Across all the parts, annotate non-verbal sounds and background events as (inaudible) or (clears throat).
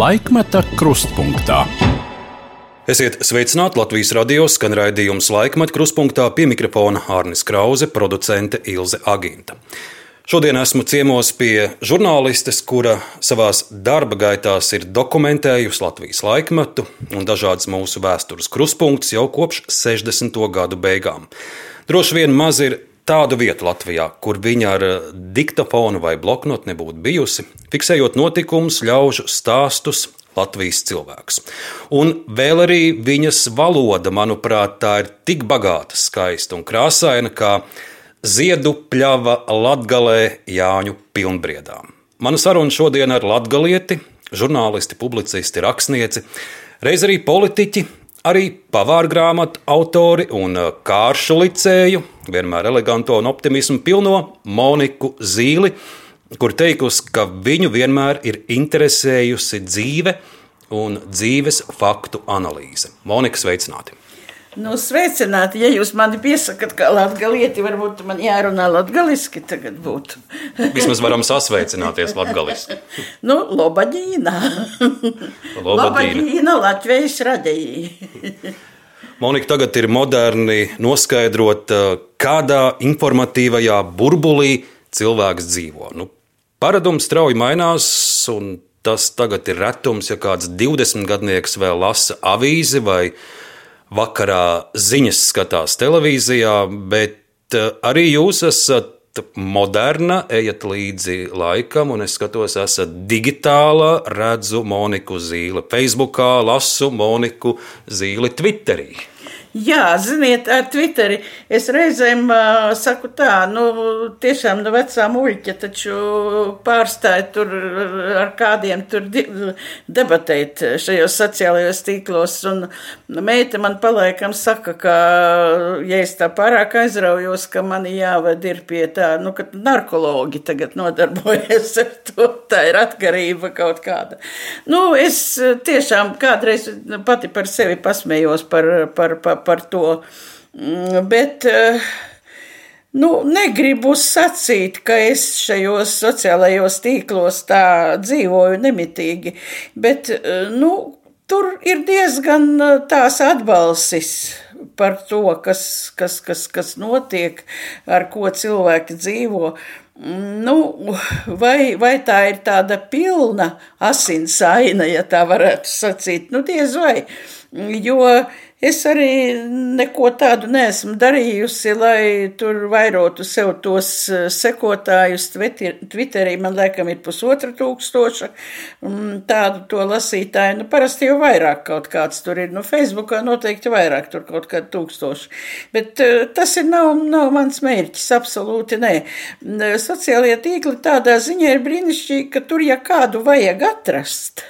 Laikmeta krustpunktā. Esiet sveicināti Latvijas radio skan raidījums Laikmeta krustpunktā pie mikrofona Hārnis Krause, producente Ilze Aginta. Šodien esmu ciemos pie žurnālistes, kura savā darba gaitā ir dokumentējusi Latvijas laikmetu un dažādas mūsu vēstures krustpunktus jau kopš 60. gadu beigām. Droši vien maz ir tādu vietu Latvijā, kur viņa ar eh, diktafonu vai bloknotu nebūtu bijusi, fiksējot notikumus, ļaužu stāstus. Latvijas cilvēks. Un vēl arī viņas valoda, manuprāt, tā ir tik bagāta, skaista un krāsaina, kā ziedu pļava latgalē Jāņu pilnbriedā. Mana saruna šodien ar latgalieti, žurnālisti, publicisti, rakstnieci, reiz arī politiķi, arī pavāra grāmatu autori un eh, kāršu licēju, vienmēr eleganto un optimismu pilno Moniku Zīli, kur teikusi, ka viņu vienmēr ir interesējusi dzīve un dzīves faktu analīze. Monika, sveicināti! Nu, sveicināti, ja jūs mani piesakāt, kā latgalieti, varbūt man jārunā latgaliski tagad būtu. Vismaz varam sasveicināties latgaliski. nu, Lobaģīna. Lobaģīna. Lobaģīna Latvijas radījī. Monika, tagad ir moderni noskaidrot, eh, kādā informatīvajā burbulī cilvēks dzīvo. Nu, paradums strauji mainās, un tas tagad ir retums, ja kāds 20 gadnieks vēl lasa avīzi vai vakarā ziņas skatās televīzijā, bet eh, arī jūs esat moderna, ejat līdzi laikam, un es skatos, esat digitāla, redzu Moniku Zīli Facebookā, lasu Moniku Zīli Twitterī. Jā, ziniet, ar Twitteri es reizēm uh, saku tā, nu, tiešām no nu, vecā muļķa, taču pārstāja tur ar kādiem tur debatēt šajos sociālajos tīklos, un meita man palaikam saka, ka, ja es tā pārāk aizraujos, ka mani jāved ir pie tā, nu, ka narkologi tagad nodarbojas ar to, tā ir atkarība kaut kāda. Nu, es tiešām kādreiz pati par sevi pasmējos par, par, par par to. Mm, bet eh, nu, negribu sacīt, ka es šajos sociālajos tīklos tā dzīvoju nemitīgi, bet eh, nu, tur ir diezgan eh, tās atbalsis par to, kas, kas, kas, kas notiek, ar ko cilvēki dzīvo. Mm, nu, vai, vai tā ir tāda pilna asinsaina, ja tā varētu sacīt? Nu, diez vai. Jo Es arī neko tādu neesmu darījusi, lai tur vairotu sev tos eh, sekotājus. Twitterī man laikam ir pusotra tūkstoša tādu to lasītāju. Nu, parasti jau vairāk kaut kāds tur ir. Nu, Facebookā noteikti vairāk tur kaut kādi tūkstoši. Bet eh, tas ir nav, nav mans mērķis, absolūti nē. Sociālie tīkli tādā ziņā ir brīnišķīgi, ka tur, ja kādu vajag atrast,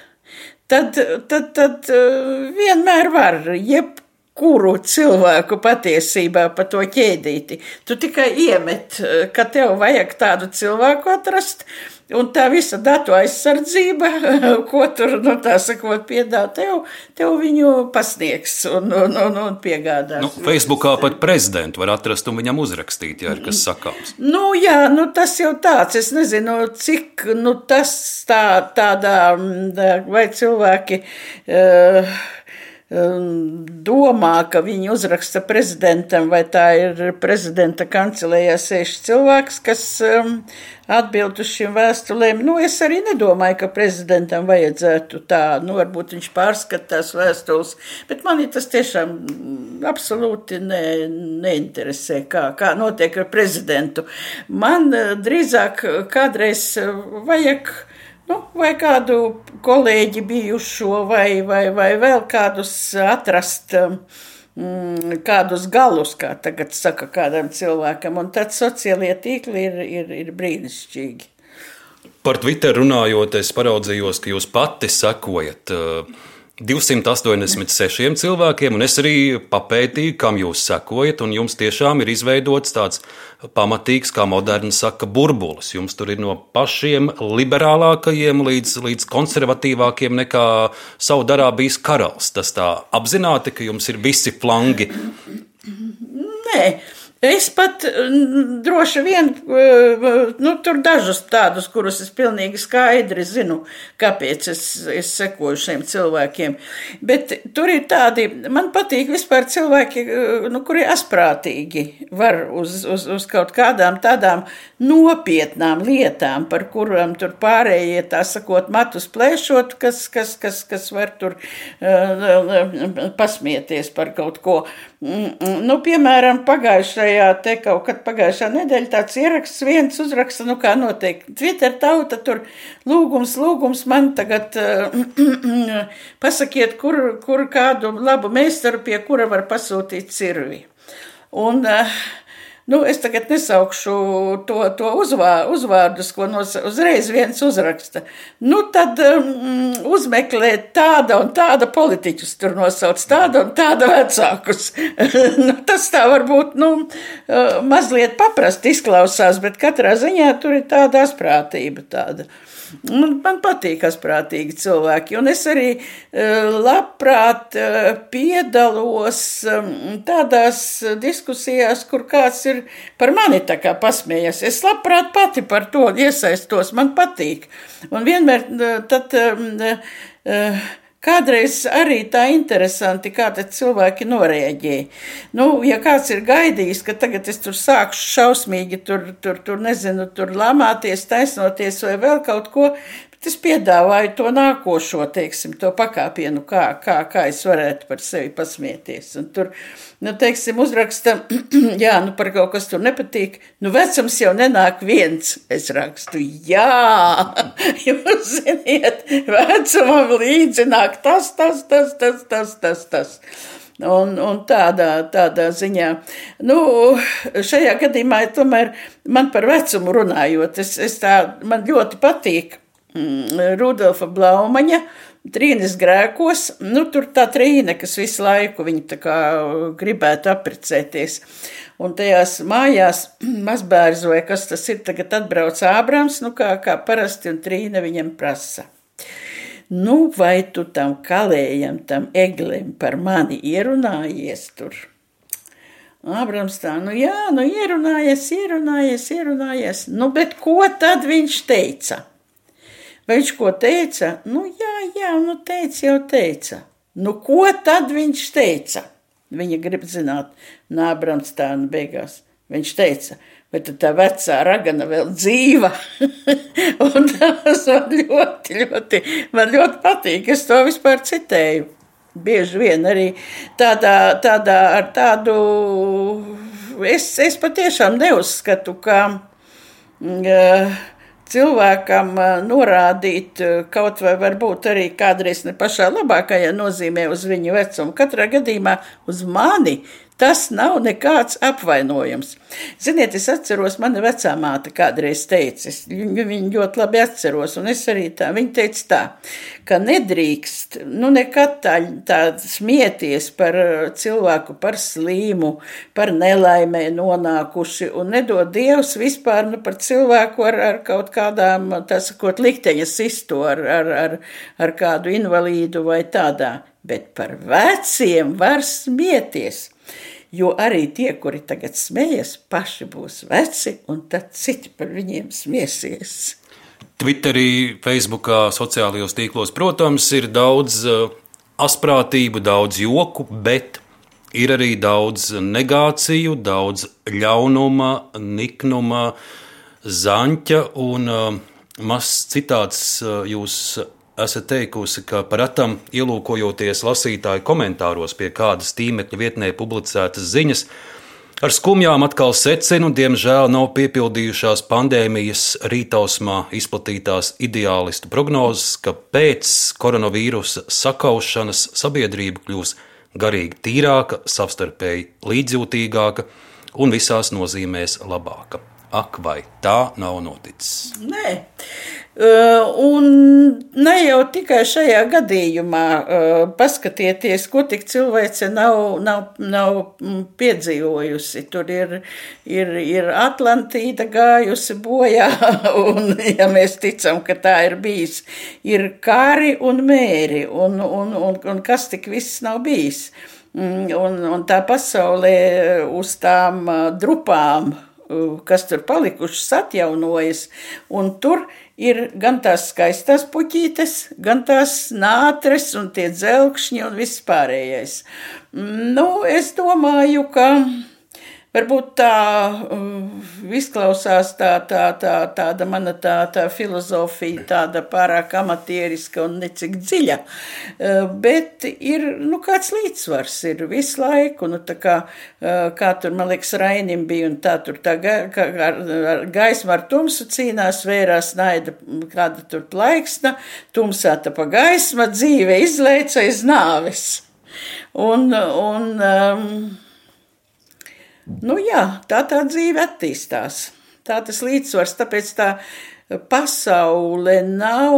tad, tad, tad eh, vienmēr var. Jeb kuru cilvēku patiesībā pa to ķēdīti. Tu tikai iemet, eh, ka tev vajag tādu cilvēku atrast, un tā visa datu aizsardzība, (laughs) ko tur, nu, tā sakot, piedāvā tev, tev viņu pasniegs un, un, un, un piegādās. Nu, Facebookā pat prezidentu var atrast un viņam uzrakstīt, ja ir kas sakāms. Nu, jā, nu, tas jau tāds, es nezinu, cik, nu, tas tā, tādā, mm, vai cilvēki. Uh, domā, ka viņi uzraksta prezidentam, vai tā ir prezidenta kancelējā sēž cilvēks, kas um, atbild uz šīm vēstulēm. Nu, es arī nedomāju, ka prezidentam vajadzētu tā, nu, varbūt viņš pārskatās vēstules, bet mani tas tiešām absolūti ne, neinteresē, kā, kā notiek ar prezidentu. Man uh, drīzāk kādreiz vajag Nu, vai kādu kolēģi bijušo, vai, vai, vai vēl kādus atrast, mm, kādus galus, kā tagad saka kādam cilvēkam, un tad sociālie tīkli ir, ir, ir brīnišķīgi. Par Twitter runājot, es paraudzījos, ka jūs pati sekojat uh, 286 cilvēkiem, un es arī papētīju, kam jūs sekojat, jums tiešām ir izveidots tāds pamatīgs, kā moderni saka, burbulis. Jums tur ir no pašiem liberālākajiem līdz, līdz konservatīvākiem nekā Saudārābijas karalis. Tas tā apzināti, ka jums ir visi flangi. Nē. Es pat droši vien, eh, nu, tur dažus tādus, kurus es pilnīgi skaidri zinu, kāpēc es, es sekoju šiem cilvēkiem. Bet tur ir tādi, man patīk vispār cilvēki, eh, nu, kuri asprātīgi var uz, uz, uz kaut kādām tādām nopietnām lietām, par kurām tur pārējie, tā sakot, matus plēšot, kas, kas, kas, kas var tur uh, pasmieties par kaut ko. Mm, mm, nu, piemēram, pagājušajā te kaut kad pagājušā nedēļa tāds ieraksts, viens uzraksta, nu kā notiek, Twitter tauta tur lūgums, lūgums man tagad uh, (clears throat) pasakiet, kur, kur kādu labu meistaru, pie kura var pasūtīt cirvi. Un uh, Nu, es tagad nesaukšu to, to uzvā, uzvārdus, ko nos, uzreiz viens uzraksta. Nu, tad um, uzmeklēt tāda un tāda politiķus tur nosauc, tāda un tāda vecākus. (laughs) nu, tas tā varbūt, nu, uh, mazliet paprast izklausās, bet katrā ziņā tur ir tāda asprātība tāda. Man, man patīk asprātīgi cilvēki, un es arī uh, labprāt uh, piedalos um, tādās diskusijās, kur kāds ir par mani tā kā pasmējies. Es labprāt pati par to iesaistos, man patīk. Un vienmēr uh, tad. Kādreiz arī tā interesanti, kā cilvēki noreaģēja. Nu, ja kāds ir gaidījis, ka tagad es tur sākšu šausmīgi, tur, tur, tur nezinu, tur lamāties, taisnoties vai vēl kaut ko, es piedāvāju to nākošo, teiksim, to pakāpienu, kā, kā, kā es varētu par sevi pasmieties. Un tur, nu, teiksim, uzraksta, (clears throat) jā, nu, par kaut kas tur nepatīk, nu, vecums jau nenāk viens, es rakstu, jā, (laughs) jūs ziniet, vecumam līdzi nāk tas, tas, tas, tas, tas, tas, tas. Un, un tādā, tādā ziņā, nu, šajā gadījumā, tomēr man par vecumu runājot, es, es tā, man ļoti patīk Rudolfa Blaumaņa Trīnes grēkos, nu, tur tā trīne, kas visu laiku viņa tā kā gribētu apprecēties. Un tajās mājās (clears throat) mazbērzoja, kas tas ir, tagad atbrauc Ābrams, nu, kā, kā parasti, un trīne viņam prasa. Nu, vai tu tam kalējam, tam eglim par mani ierunājies tur? Ābrams tā, nu jā, nu ierunājies, ierunājies, ierunājies. Nu, bet ko tad viņš teica? Viņš ko teica? Nu, jā, jā, nu, teica, jau teica. Nu, ko tad viņš teica? Viņa grib zināt, Nābrams tā un beigās. Viņš teica, bet tā vecā ragana vēl dzīva. (laughs) un tas man ļoti, ļoti, man ļoti patīk. Es to vispār citēju. Bieži vien arī tādā, tādā ar tādu, es, es patiešām neuzskatu, ka. Uh, cilvēkam norādīt kaut vai varbūt arī kādreiz ne pašā labākajā nozīmē uz viņu vecumu. Katrā gadījumā uz mani Tas nav nekāds apvainojums. Ziniet, es atceros, mana vecā māte kādreiz teica, es viņu, ļoti labi atceros, un es arī tā, viņa teica tā, ka nedrīkst, nu nekad tā, tā smieties par cilvēku, par slīmu, par nelaimē nonākuši, un nedod Dievs vispār nu, par cilvēku ar, ar kaut kādām, tā sakot, likteņa sistu, ar, ar, ar, ar kādu invalīdu vai tādā, bet par veciem var smieties jo arī tie, kuri tagad smējas, paši būs veci, un tad citi par viņiem smiesies. Twitterī, Facebookā, sociālajos tīklos, protams, ir daudz uh, asprātību, daudz joku, bet ir arī daudz negāciju, daudz ļaunuma, niknuma, zaņķa un uh, mazs citāts uh, jūs esat teikusi, ka paratam ielūkojoties lasītāju komentāros pie kādas tīmekļa vietnē publicētas ziņas, ar skumjām atkal secinu, diemžēl nav piepildījušās pandēmijas rītausmā izplatītās ideālistu prognozes, ka pēc koronavīrusa sakaušanas sabiedrība kļūs garīgi tīrāka, savstarpēji līdzjūtīgāka un visās nozīmēs labāka. Ak, vai tā nav noticis? Nē. Un ne jau tikai šajā gadījumā, paskatieties, ko tik cilvēce nav, nav, nav piedzīvojusi. Tur ir, ir, ir Atlantīda gājusi bojā, (laughs) un, ja mēs ticam, ka tā ir bijis, ir kāri un mēri, un, un, un, un kas tik viss nav bijis. mm, un, un tā pasaulē uz tām drupām, kas tur palikušas, atjaunojas, un tur ir gan tās skaistās puķītes, gan tās nātres un tie dzelkšņi un viss pārējais. Nu, es domāju, ka Varbūt tā uh, izklausās tā, tā, tā, tāda mana tā, tā filozofija, tāda pārāk amatieriska un necik dziļa, uh, bet ir, nu, kāds līdzsvars ir visu laiku, nu, tā kā, uh, kā tur, man liekas, Rainim bija, un tā tur tā ga, kā, ar gaismu ar tumsu cīnās, vērās naida, kāda tur plaiksna, tumsā tā pa gaisma, dzīve izlēca aiz nāves. Un, un, um, Nu, jā, tā tā dzīve attīstās. Tā tas līdzsvars, tāpēc tā pasaule nav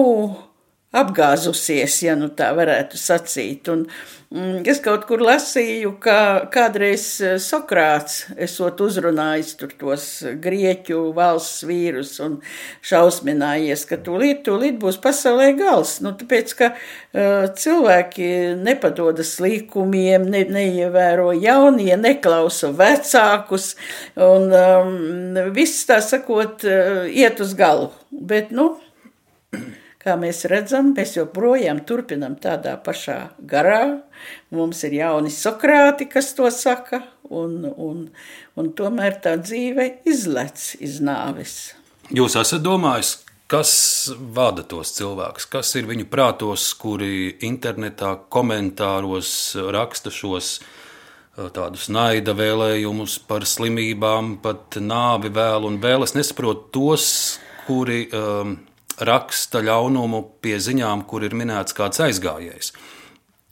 apgāzusies, ja nu tā varētu sacīt. Un, Mm, es kaut kur lasīju, ka kādreiz eh, Sokrāts esot uzrunājis tur tos grieķu valsts vīrus un šausminājies, ka tūlīt, tūlīt būs pasaulē gals. Nu, tāpēc, ka uh, cilvēki nepadodas likumiem, ne, neievēro jaunie, neklausa vecākus un um, viss tā sakot uh, iet uz galu. Bet, nu, Kā mēs redzam, mēs joprojām turpinam tādā pašā garā. Mums ir jauni Sokrāti, kas to saka, un, un, un tomēr tā dzīve izlec iz nāves. Jūs esat domājis, kas vada tos cilvēkus, kas ir viņu prātos, kuri internetā, komentāros raksta šos eh, tādus naida vēlējumus par slimībām, pat nāvi vēl un vēl. Es nesaprotu tos, kuri um, raksta ļaunumu pie ziņām, kur ir minēts kāds aizgājējs.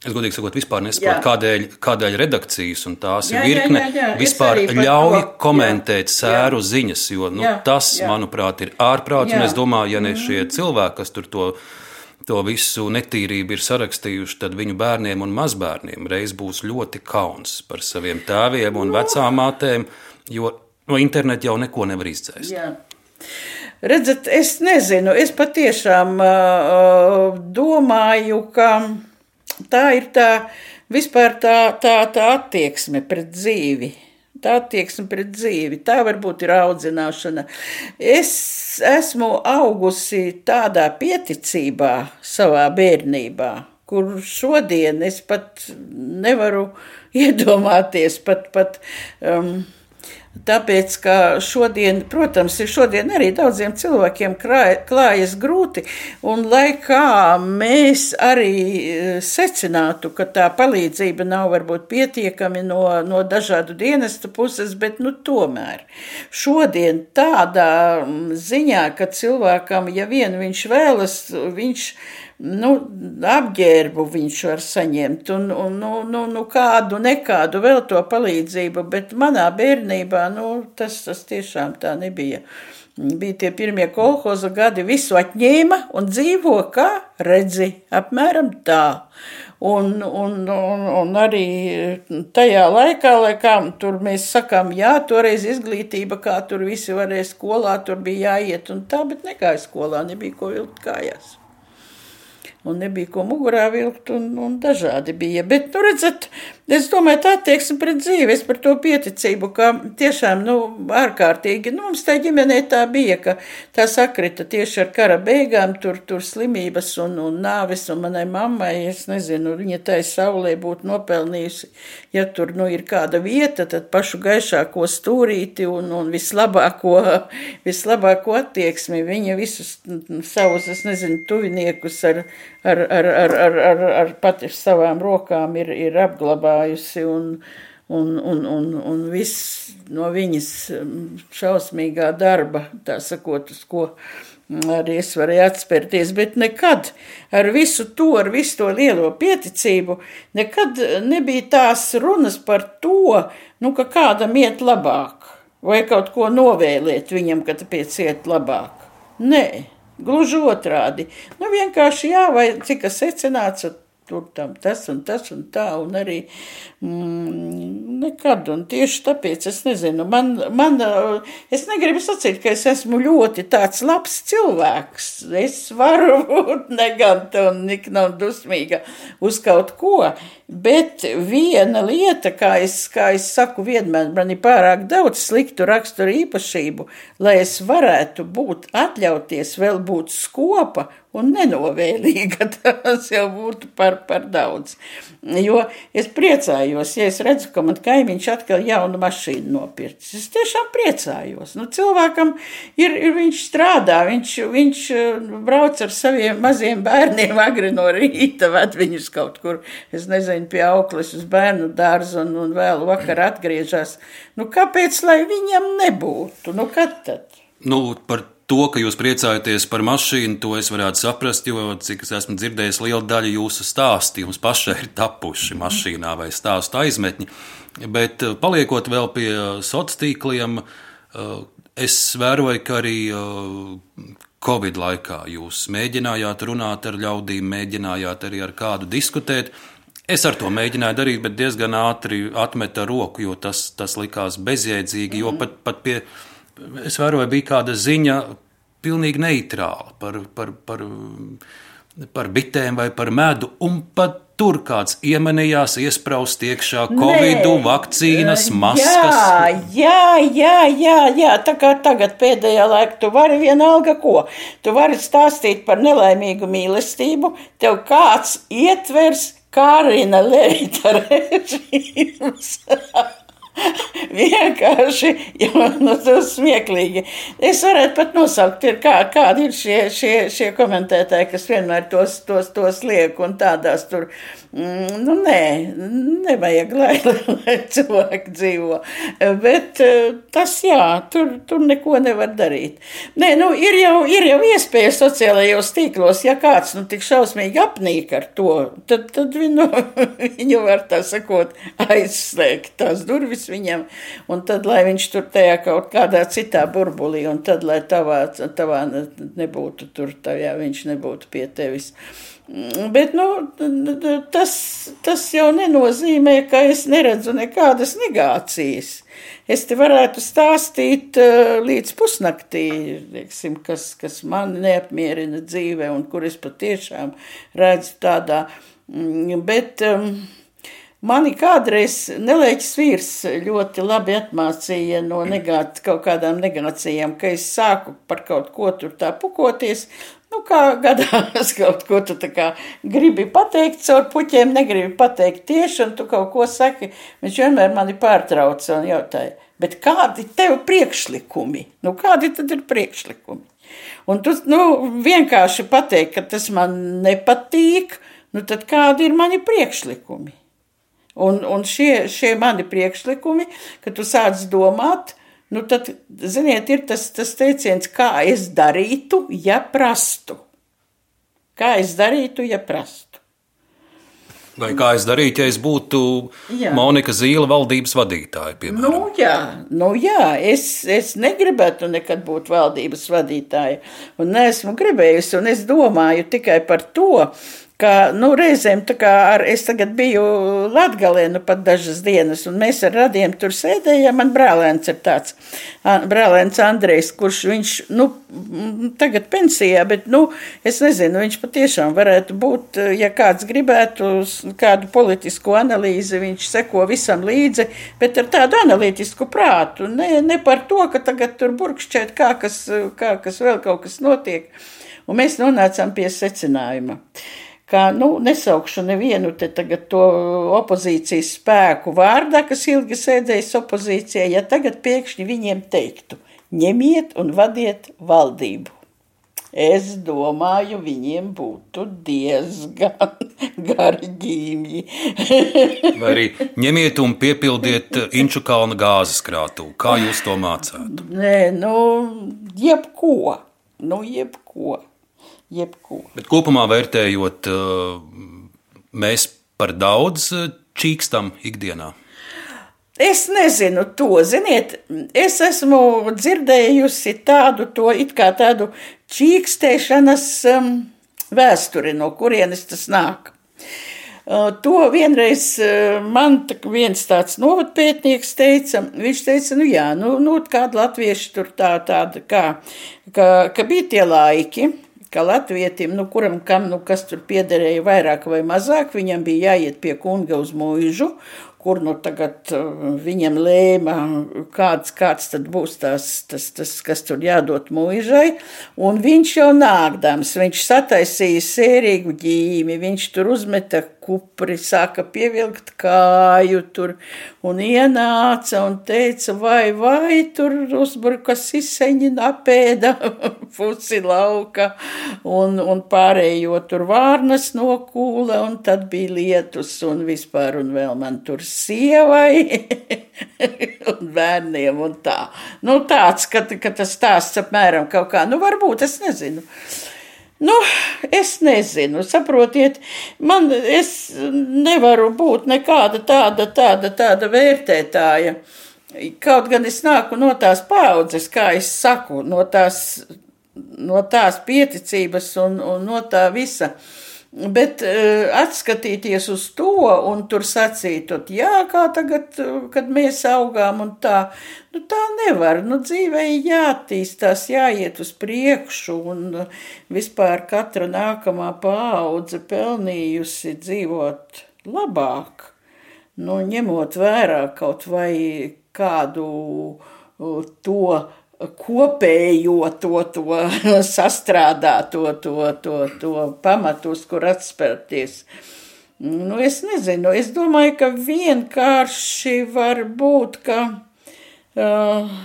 Es godīgi sakot, vispār nesaprotu, kādēļ, kādēļ redakcijas un tās jā, ir virkne jā, jā, jā. vispār ļauj to, komentēt jā, sēru jā. ziņas, jo nu, jā, tas, jā. manuprāt, ir ārprāts. Es domāju, ja ne šie mhm. cilvēki, kas tur to, to visu netīrību ir sarakstījuši, tad viņu bērniem un mazbērniem reiz būs ļoti kauns par saviem tēviem un no. vecām mātēm, jo no interneta jau neko nevar izdzēst. Jā. Redzat, es nezinu, es patiešām uh, domāju, ka tā ir tā vispār tā, tā, tā attieksme pret dzīvi. Tā attieksme pret dzīvi, tā varbūt ir audzināšana. Es esmu augusi tādā pieticībā savā bērnībā, kur šodien es pat nevaru (laughs) iedomāties, pat, pat um, Tāpēc, ka šodien, protams, ir šodien arī daudziem cilvēkiem klājas grūti, un lai kā mēs arī e, secinātu, ka tā palīdzība nav varbūt pietiekami no, no dažādu dienestu puses, bet nu tomēr. Šodien tādā ziņā, ka cilvēkam, ja vien viņš vēlas, viņš nu, apģērbu viņš var saņemt, un, un nu, nu, nu, kādu, nekādu vēl to palīdzību, bet manā bērnībā nu, tas, tas tiešām tā nebija. Bija tie pirmie kolhoza gadi, visu atņēma un dzīvo kā redzi, apmēram tā. Un, un, un, un arī tajā laikā, lai kā tur mēs sakām, jā, toreiz izglītība, kā tur visi varēja skolā, tur bija jāiet un tā, bet negāja skolā, nebija ko vilkt kājās un nebija ko mugurā vilkt, un, un dažādi bija. Bet, nu, redzat, es domāju, tā attieksme pret dzīvi, es par to pieticību, ka tiešām, nu, ārkārtīgi, nu, mums tā ģimenē tā bija, ka tā sakrita tieši ar kara beigām, tur, tur slimības un, un nāves, un manai mammai, es nezinu, viņa tai saulē būtu nopelnījusi, ja tur, nu, ir kāda vieta, tad pašu gaišāko stūrīti un, un vislabāko, vislabāko attieksmi, viņa visus savus, es nezinu, tuviniekus ar ar, ar, ar, ar, ar, ar pati savām rokām ir, ir apglabājusi un, un, un, un, un viss no viņas um, šausmīgā darba, tā sakot, uz ko arī es varēju atspērties, bet nekad ar visu to, ar visu to lielo pieticību, nekad nebija tās runas par to, nu, ka kādam iet labāk, vai kaut ko novēlēt viņam, ka tāpēc iet labāk. Nē. Gluži otrādi. Nu, vienkārši jā, vai cik es secināts, tur tam tas un tas un tā, un arī mm, nekad, un tieši tāpēc es nezinu, man, man, es negribu sacīt, ka es esmu ļoti tāds labs cilvēks, es varu (laughs) būt neganta un nikna un dusmīga uz kaut ko, bet viena lieta, kā es, kā es saku vienmēr, man ir pārāk daudz sliktu raksturu īpašību, lai es varētu būt, atļauties vēl būt skopa un nenovēlīga. (laughs) Tas jau būtu par, par daudz. Jo es priecājos, ja es redzu, ka man kaimiņš atkal jaunu mašīnu nopircis. Es tiešām priecājos. Nu, cilvēkam ir, ir viņš strādā, viņš, viņš uh, brauc ar saviem maziem bērniem agri no rīta, ved viņus kaut kur, es nezinu, pie aukles uz bērnu dārzu un, un vēl vakar atgriežas. Nu, kāpēc, lai viņam nebūtu? Nu, kad tad? Nu, par to, ka jūs priecājaties par mašīnu, to es varētu saprast, jo, cik es esmu dzirdējis, liela daļa jūsu stāstu jums pašai ir tapuši mašīnā vai stāstu aizmetņi. Bet eh, paliekot vēl pie eh, sociāliem tīkliem, eh, es vēroju, ka arī Covid laikā jūs mēģinājāt runāt ar ļaudīm, mēģinājāt arī ar kādu diskutēt. Es ar to mēģināju darīt, bet diezgan ātri atmetu roku, jo tas, tas likās bezjēdzīgi, jo pat, pat pie es vēroju, bija kāda ziņa pilnīgi neitrāla par, par, par, par bitēm vai par medu, un pat tur kāds iemanījās iespraust iekšā Covid, vakcīnas, maskas. Jā, jā, jā, jā, jā, tā kā tagad pēdējā laikā tu vari vienalga ko. Tu vari stāstīt par nelaimīgu mīlestību, tev kāds ietvers Kārina Leita (laughs) režīms. (laughs) Vienkārši, jo nu, smieklīgi. Es varētu pat nosaukt, ir kā, kādi ir šie, šie, šie komentētāji, kas vienmēr tos, tos, tos liek un tādās tur. Mm, nu, nē, nevajag, (laughs) lai, lai cilvēki dzīvo. Bet eh, tas, jā, tur, tur neko nevar darīt. Nē, nu, ir jau, ir jau iespēja sociālajos tīklos, ja kāds nu tik šausmīgi apnīk ar to, tad, tad viņu, (laughs) viņu var tā sakot aizslēgt tās durvis viņam, un tad, lai viņš tur tajā kaut kādā citā burbulī, un tad, lai tavā, tavā nebūtu tur, tajā viņš nebūtu pie tevis. Bet nu, tas, tas jau nenozīmē, ka es neredzu nekādas negācijas. Es te varētu stāstīt uh, līdz pusnaktī, lieksim, kas, kas man neapmierina dzīvē un kur es patiešām redzu tādā. Mm, bet um, Mani kādreiz nelēķis vīrs ļoti labi atmācīja no negāt, kaut kādām negācijām, ka es sāku par kaut ko tur tā pukoties. Nu, kā gadās (laughs) kaut ko tu tā kā gribi pateikt caur puķiem, negribi pateikt tieši, un tu kaut ko saki. Viņš vienmēr mani pārtrauca un jautāja, bet kādi tev priekšlikumi? Nu, kādi tad ir priekšlikumi? Un tu, nu, vienkārši pateikt, ka tas man nepatīk, nu, tad kādi ir mani priekšlikumi? Un, un šie, šie mani priekšlikumi, kad tu sāc domāt, nu tad, ziniet, ir tas, tas teiciens, kā es darītu, ja prastu. Kā es darītu, ja prastu. Vai kā es darītu, ja es būtu jā. Monika Zīle, valdības vadītāja? Piemēram. Nu, jā, nu, jā. Es, es negribētu nekad būt valdības vadītāja, un neesmu gribējusi, un es domāju tikai par to, ka nu, reizēm ar, es tagad biju Latgalē nu pat dažas dienas, un mēs ar radiem tur sēdējām. Man brālēns ir tāds, brālēns Andrejs, kurš viņš, nu, tagad pensijā, bet, nu, es nezinu, viņš patiešām varētu būt, ja kāds gribētu kādu politisku analīzi, viņš seko visam līdzi, bet ar tādu analītisku prātu, ne, ne par to, ka tagad tur burkšķēt, kā kas, kā kas vēl kaut kas notiek. Un mēs nonācām pie secinājuma ka nu, nesaukšu nevienu te tagad to opozīcijas spēku vārdā, kas ilgi sēdējis opozīcijā, ja tagad pēkšņi viņiem teiktu, ņemiet un vadiet valdību. Es domāju, viņiem būtu diezgan (laughs) gari ģīmji. (laughs) Vai arī ņemiet un piepildiet Inču kalna gāzes krātu. Kā jūs to mācāt? Nē, nu, jebko. Nu, jebko jebko. Bet kopumā vērtējot, eh, mēs par daudz eh, čīkstam ikdienā. Es nezinu to, ziniet, es esmu dzirdējusi tādu, to it kā tādu čīkstēšanas um, vēsturi, no kurienes tas nāk. To vienreiz man viens tāds novadpētnieks teica, viņš teica, nu jā, nu, nu kāda latvieši tur tā, tāda, kā, ka, ka bija tie laiki, ka latvietim, nu, kuram kam, nu, kas tur piederēja vairāk vai mazāk, viņam bija jāiet pie kunga uz mūžu, kur nu tagad uh, viņam lēma, kāds, kāds tad būs tās, tas, tas, kas tur jādod mūžai. Un viņš jau nākdams, viņš sataisīja sērīgu ģīmi, viņš tur uzmeta kupri, sāka pievilkt kāju tur un ienāca un teica, vai, vai tur uzbrukas izseņi apēda (laughs) pusi lauka un, un pārējo tur vārnas nokūla un tad bija lietus un vispār un vēl man tur sievai (laughs) un bērniem un tā. Nu tāds, ka, ka tas stāsts apmēram kaut kā, nu varbūt, es nezinu. Nu, es nezinu, saprotiet, man es nevaru būt nekāda tāda, tāda, tāda vērtētāja. Kaut gan es nāku no tās paudzes, kā es saku, no tās, no tās pieticības un, un no tā visa. Uh, Bet uh, atskatīties uz to un tur sacīt, jā, kā tagad, kad mēs augām un tā, nu tā nevar. Nu, dzīvē jāattīstās, jāiet uz priekšu un vispār katra nākamā paudze pelnījusi dzīvot labāk. Nu, ņemot vērā kaut vai kādu to kopējo to, to (laughs) sastrādāto, to, to, to pamatu, uz kur atspērties. Nu, es nezinu, es domāju, ka vienkārši var būt, ka uh,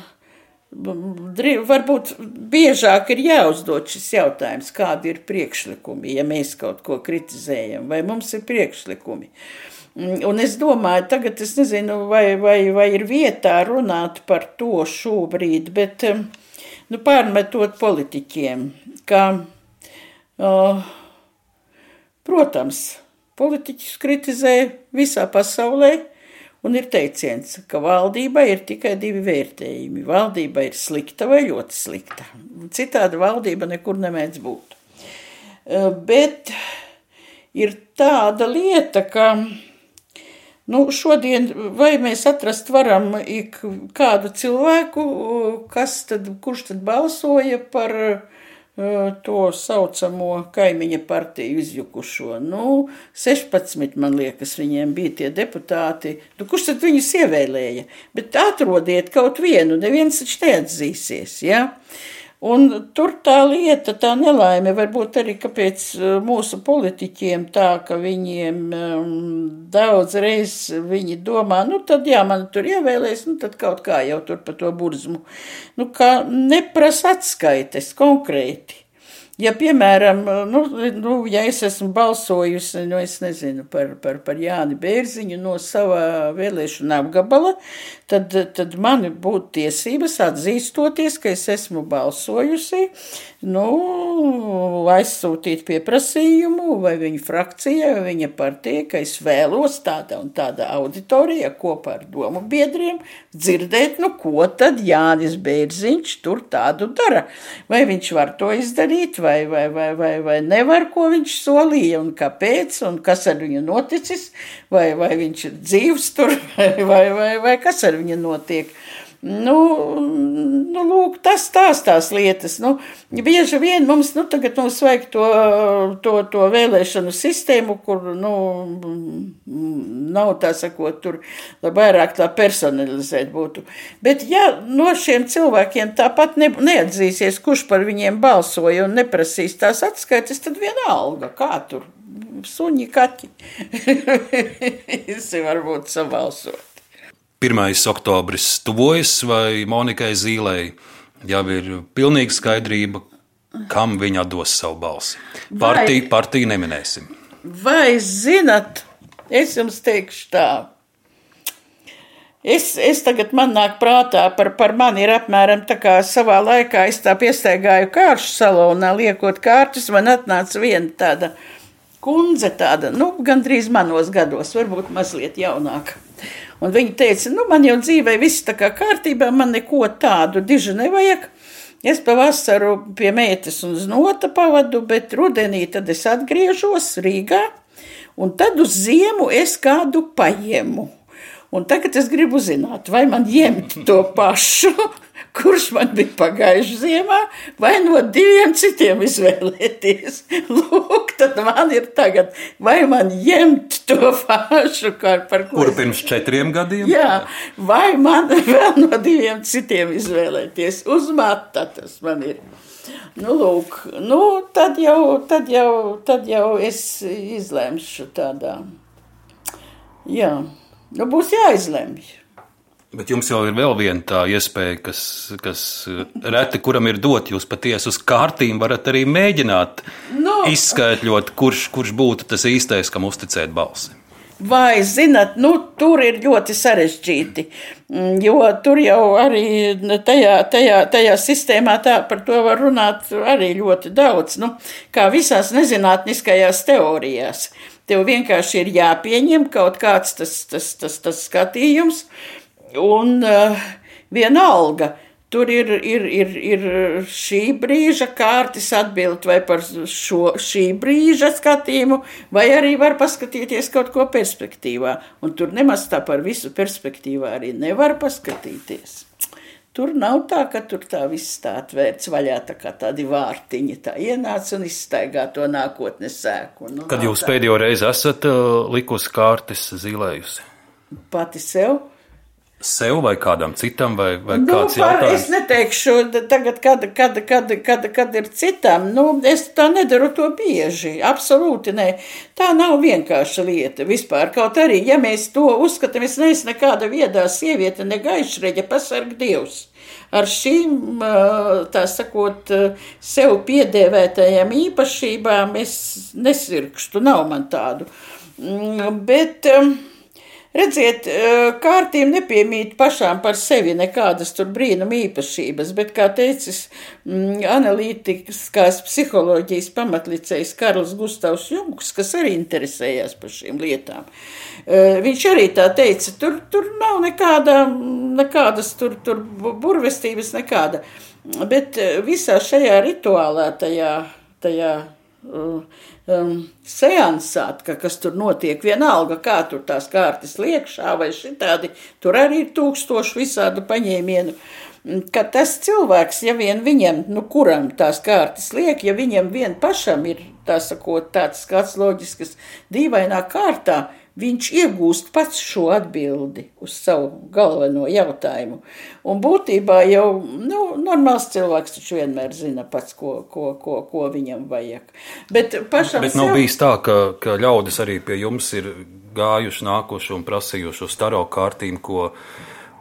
varbūt biežāk ir jāuzdod šis jautājums, kādi ir priekšlikumi, ja mēs kaut ko kritizējam, vai mums ir priekšlikumi. Uh, un es domāju, tagad es nezinu, vai, vai, vai ir vietā runāt par to šobrīd, bet nu, pārmetot politiķiem, ka, uh, protams, politiķus kritizē visā pasaulē, un ir teiciens, ka valdībai ir tikai divi vērtējumi. Valdība ir slikta vai ļoti slikta. Citādi valdība nekur nemēdz būt. Uh, bet ir tāda lieta, ka Nu, šodien vai mēs atrast varam kādu cilvēku, kas tad, kurš tad balsoja par uh, to saucamo kaimiņa partiju izjukušo. Nu, 16, man liekas, viņiem bija tie deputāti. Nu, kurš tad viņus ievēlēja? Bet atrodiet kaut vienu, neviens taču neatzīsies, ja? Un tur tā lieta, tā nelaime, varbūt arī kāpēc uh, mūsu politiķiem tā, ka viņiem um, daudz reizes viņi domā, nu tad jā, man tur ievēlēs, nu tad kaut kā jau tur pa to burzmu. Nu, kā neprasa atskaites konkrēti. Ja, piemēram, nu, nu, ja es esmu balsojusi, nu, es nezinu, par, par, par Jāni Bērziņu no sava vēlēšana apgabala, tad, tad man būtu tiesības atzīstoties, ka es esmu balsojusi, nu, aizsūtīt pieprasījumu vai viņa frakcijai, vai viņa partijai, ka es vēlos tāda un tāda auditorija kopā ar domu biedriem dzirdēt, nu, ko tad Jānis Bērziņš tur tādu dara. Vai viņš var to izdarīt, vai, vai, vai, vai, vai nevar, ko viņš solīja, un kāpēc, un kas ar viņu noticis, vai, vai viņš ir dzīvs tur, (laughs) vai, vai, vai, vai kas ar viņu notiek. Nu, nu, lūk, tas tās tās lietas. Nu, bieži vien mums, nu, tagad mums vajag to, to, to vēlēšanu sistēmu, kur, nu, nav tā sakot, tur, lai vairāk tā personalizēt būtu. Bet, ja no šiem cilvēkiem tāpat ne, neatzīsies, kurš par viņiem balsoja un neprasīs tās atskaites, tad vienalga, kā tur suņi, kaķi. (laughs) Visi varbūt sabalsot. 1. oktobris tuvojas, vai Monikai Zīlei jau ir pilnīga skaidrība, kam viņa dos savu balsi. Partiju, partiju neminēsim. Vai zinat, es jums teikšu tā. Es, es tagad man nāk prātā par, par mani ir apmēram tā kā savā laikā es tā piestaigāju kāršu salonā, liekot kārtas, man atnāca viena tāda kundze, tāda, nu, gandrīz manos gados, varbūt mazliet jaunāka. Un viņa teica, nu, man jau dzīvē viss tā kā kārtībā, man neko tādu diži nevajag. Es pavasaru pie meitas un znota pavadu, bet rudenī tad es atgriežos Rīgā. un tad uz ziemu es kādu paņemu. Un tagad es gribu zināt, vai man ņemt to pašu, (laughs) kurš man bija pagājušajā ziemā, vai no diviem citiem izvēlēties. Lūk, tad man ir tagad, vai man ņemt to pašu, par ko. Kur pirms četriem gadiem? Jā, vai man vēl no diviem citiem izvēlēties. Uz mata tas man ir. Nu, lūk, nu, tad, jau, tad, jau, tad jau es izlemšu tādā. Jā. Nu, būs jāizlemj. Bet jums jau ir vēl viena tā iespēja, kas, kas reti kuram ir dot. Jūs patiesi uz kārtīm varat arī mēģināt nu, izskaidrot, kurš, kurš būtu tas īstais, kam uzticēt balsi. Vai, zinat, nu, tur ir ļoti sarežģīti, mm, jo tur jau arī tajā, tajā, tajā sistēmā tā par to var runāt arī ļoti daudz, nu, kā visās nezinātniskajās teorijās. Tev vienkārši ir jāpieņem kaut kāds tas, tas, tas, tas skatījums, un uh, vienalga. Tur ir, ir, ir, ir šī brīža kārtas atbild vai par šo šī brīža skatījumu, vai arī var paskatīties kaut ko perspektīvā. Un tur nemaz tā par visu perspektīvā arī nevar paskatīties. Tur nav tā, ka tur tā viss tā atvērts vaļā, tā kā tādi vārtiņi tā ienāca un izstaigā to nākotnes sēku. Nu, Kad jūs tā. pēdējo reizi esat uh, likusi kārtas zīlējusi? Pati sev sev vai kādam citam, vai, vai nu, kāds par, jautājums? Es neteikšu, tagad, kad, kad, kad, kad, kad ir citam, nu, es tā nedaru to bieži, absolūti nē. Tā nav vienkārša lieta vispār, kaut arī, ja mēs to uzskatām, es neesmu nekāda viedā sieviete, ne gaišreģa, pasarg Dievs. Ar šīm, tā sakot, sev piedēvētajām īpašībām es nesirkstu, nav man tādu. Mm, bet, um, Redziet, kārtīm nepiemīt pašām par sevi nekādas tur brīnuma īpašības, bet, kā teicis mm, analītiskās psiholoģijas pamatlicējs Karls Gustavs Jungs, kas arī interesējās par šīm lietām, viņš arī tā teica, tur, tur nav nekāda, nekādas tur, tur burvestības, nekāda. Bet visā šajā rituālā, tajā, tajā um, seansā, ka, kas tur notiek, vienalga, kā tur tās kārtas liekšā vai šitādi, tur arī ir tūkstoši visādu paņēmienu. Ka tas cilvēks, ja vien viņam, nu, kuram tās kārtas liek, ja viņam vien pašam ir, tā sakot, tāds kāds loģisks, dīvainā kārtā, viņš iegūst pats šo atbildi uz savu galveno jautājumu. Un būtībā jau nu, normāls cilvēks taču vienmēr zina pats, ko, ko, ko, ko viņam vajag. Bet, Bet nav sev... bijis tā, ka, ka ļaudis arī pie jums ir gājuši, nākuši un prasījuši uz staro kārtīm, ko,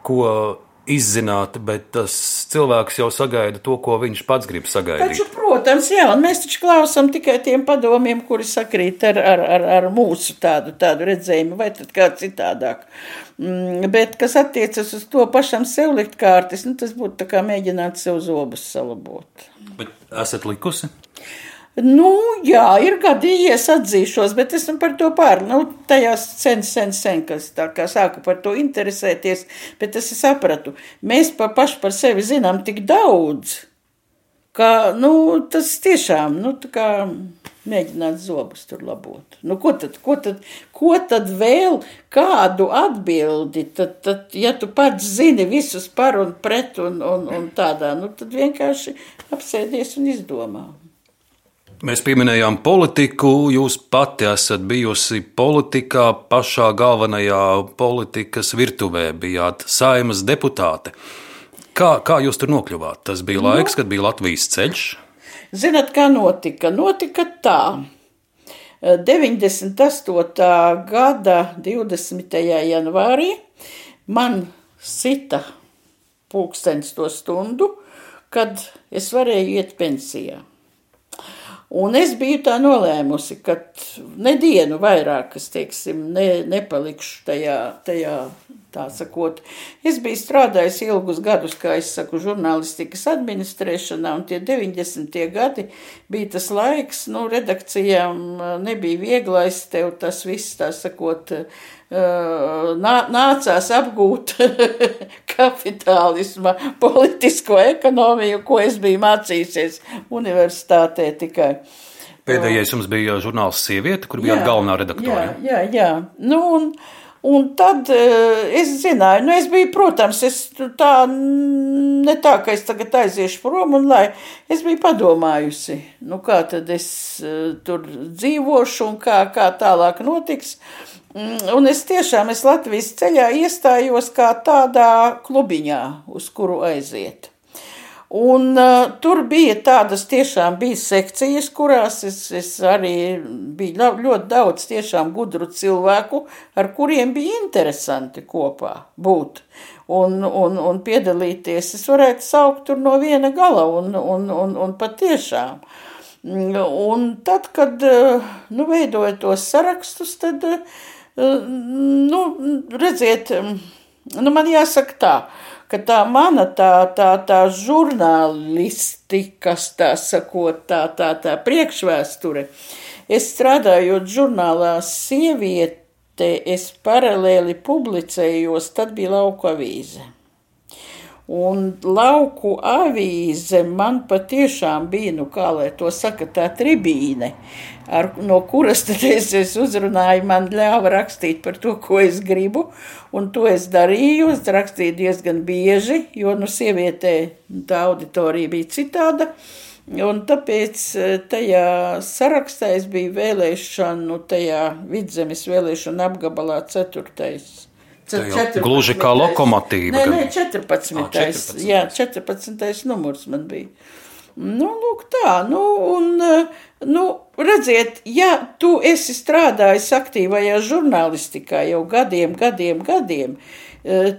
ko izzināt, bet tas cilvēks jau sagaida to, ko viņš pats grib sagaidīt. Taču, protams, jā, un mēs taču klausām tikai tiem padomiem, kuri sakrīt ar, ar, ar, ar mūsu tādu, tādu redzējumu, vai tad kā citādāk. Mm, bet, kas attiecas uz to pašam sev likt kārtas, nu, tas būtu kā mēģināt sev zobus salabot. Bet esat likusi? Nu, jā, ir gadījies, atzīšos, bet esmu par to pār. Nu, tajās sen, sen, sen, kas tā kā sāku par to interesēties, bet es sapratu, mēs pa paši par sevi zinām tik daudz, ka, nu, tas tiešām, nu, mēģināt zobus tur labot. Nu, ko tad, ko tad, ko tad vēl kādu atbildi, tad, tad, ja tu pats zini visus par un pret un, un, un tādā, nu, tad vienkārši apsēdies un izdomā. Mēs pieminējām politiku. Jūs pati esat bijusi politikā, pašā galvenajā politikas virtuvē, bijāt saimas deputāte. Kā, kā jūs tur nokļuvāt? Tas bija nu, laiks, kad bija Latvijas ceļš. Zinat, kā notika? Notika tā. 98. gada 20. janvārī man sita pulkstenis to stundu, kad es varēju iet pensijā. Un es biju tā nolēmusi, ka nedienu vairāk, es teiksim, ne, nepalikšu tajā, tajā, tā sakot. Es biju strādājis ilgus gadus, kā es saku, žurnālistikas administrēšanā, un tie 90. gadi bija tas laiks, nu, redakcijām nebija vieglais, tev tas viss, tā sakot, nācās apgūt (laughs) kapitālisma politisko ekonomiju, ko es biju mācījusies universitātē tikai. Pēdējais jums bija žurnāls Sieviete, kur bijāt galvenā redaktore. Jā, jā, jā. Nu, un, Un tad uh, es zināju, nu, es biju, protams, es tā, ne tā, ka es tagad aiziešu prom, un lai es biju padomājusi, nu, kā tad es uh, tur dzīvošu un kā, kā tālāk notiks. Mm, un es tiešām, es Latvijas ceļā iestājos kā tādā klubiņā, uz kuru aiziet. Un uh, tur bija tādas tiešām bija sekcijas, kurās es, es arī bija ļoti daudz tiešām gudru cilvēku, ar kuriem bija interesanti kopā būt un, un, un piedalīties. Es varētu saukt tur no viena gala un, un, un, un patiešām. Un tad, kad nu, veidoju tos sarakstus, tad, nu, redziet, nu, man jāsaka tā, ka tā mana tā, tā, tā žurnālistikas, tā sakot, tā, tā, tā priekšvēsture. Es strādājot žurnālā sieviete, es paralēli publicējos, tad bija lauku avīze. Un lauku avīze man patiešām bija, nu kā lai to saka, tā tribīne, ar, no kuras tad es, es uzrunāju, man ļāva rakstīt par to, ko es gribu, un to es darīju, es rakstīju diezgan bieži, jo, nu, sievietē tā auditorija bija citāda, un tāpēc eh, tajā sarakstā es biju vēlēšanu, tajā vidzemes vēlēšanu apgabalā ceturtais Gluži kā lokomotīva. Nē, nē, 14. Ah, 14. Jā, 14. numurs man bija. Nu, lūk, tā, nu, un, nu, redziet, ja tu esi strādājis aktīvajā žurnālistikā jau gadiem, gadiem, gadiem,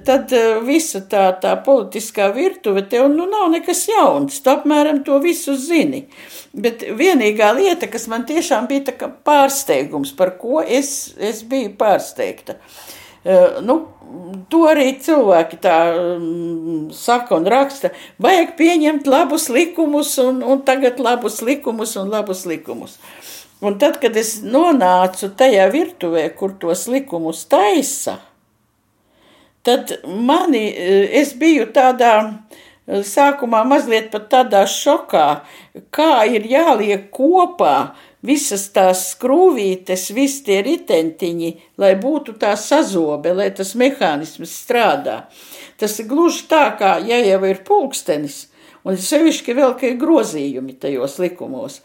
tad visa tā, tā politiskā virtuve tev, nu, nav nekas jauns, tu apmēram to visu zini. Bet vienīgā lieta, kas man tiešām bija pārsteigums, par ko es, es biju pārsteigta. Uh, Nu, to arī cilvēki tā um, saka un raksta. Vajag pieņemt labus likumus, un, un tagad labus likumus un labus likumus. Un tad, kad es nonācu tajā virtuvē, kur tos likumus taisa, tad mani, es biju tādā sākumā mazliet pat tādā šokā, kā ir jāliek kopā visas tās skrūvītes, visi tie ritentiņi, lai būtu tā sazobe, lai tas mehānisms strādā. Tas ir gluži tā, kā ja jau ir pulkstenis, un sevišķi vēl, ka ir grozījumi tajos likumos,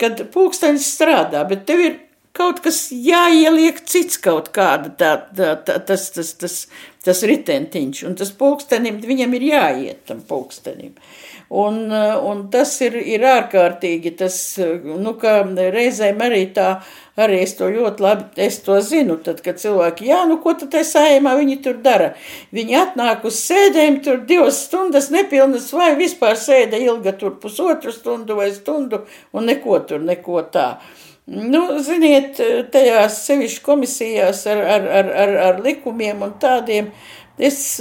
kad pulkstenis strādā, bet tev ir kaut kas jāieliek cits kaut kāda tā, tā, tā, tas, tas, tas, tas ritentiņš, un tas pulkstenim, viņam ir jāiet tam pulkstenim. Un, un tas ir, ir ārkārtīgi, tas, nu, reizēm arī tā, arī es to ļoti labi, es to zinu, tad, kad cilvēki, jā, nu, ko tad tai sājumā viņi tur dara? Viņi atnāk uz sēdēm tur divas stundas nepilnas vai vispār sēde ilga tur pusotru stundu vai stundu un neko tur, neko tā. Nu, ziniet, tajās sevišķi komisijās ar, ar, ar, ar, ar likumiem un tādiem, es,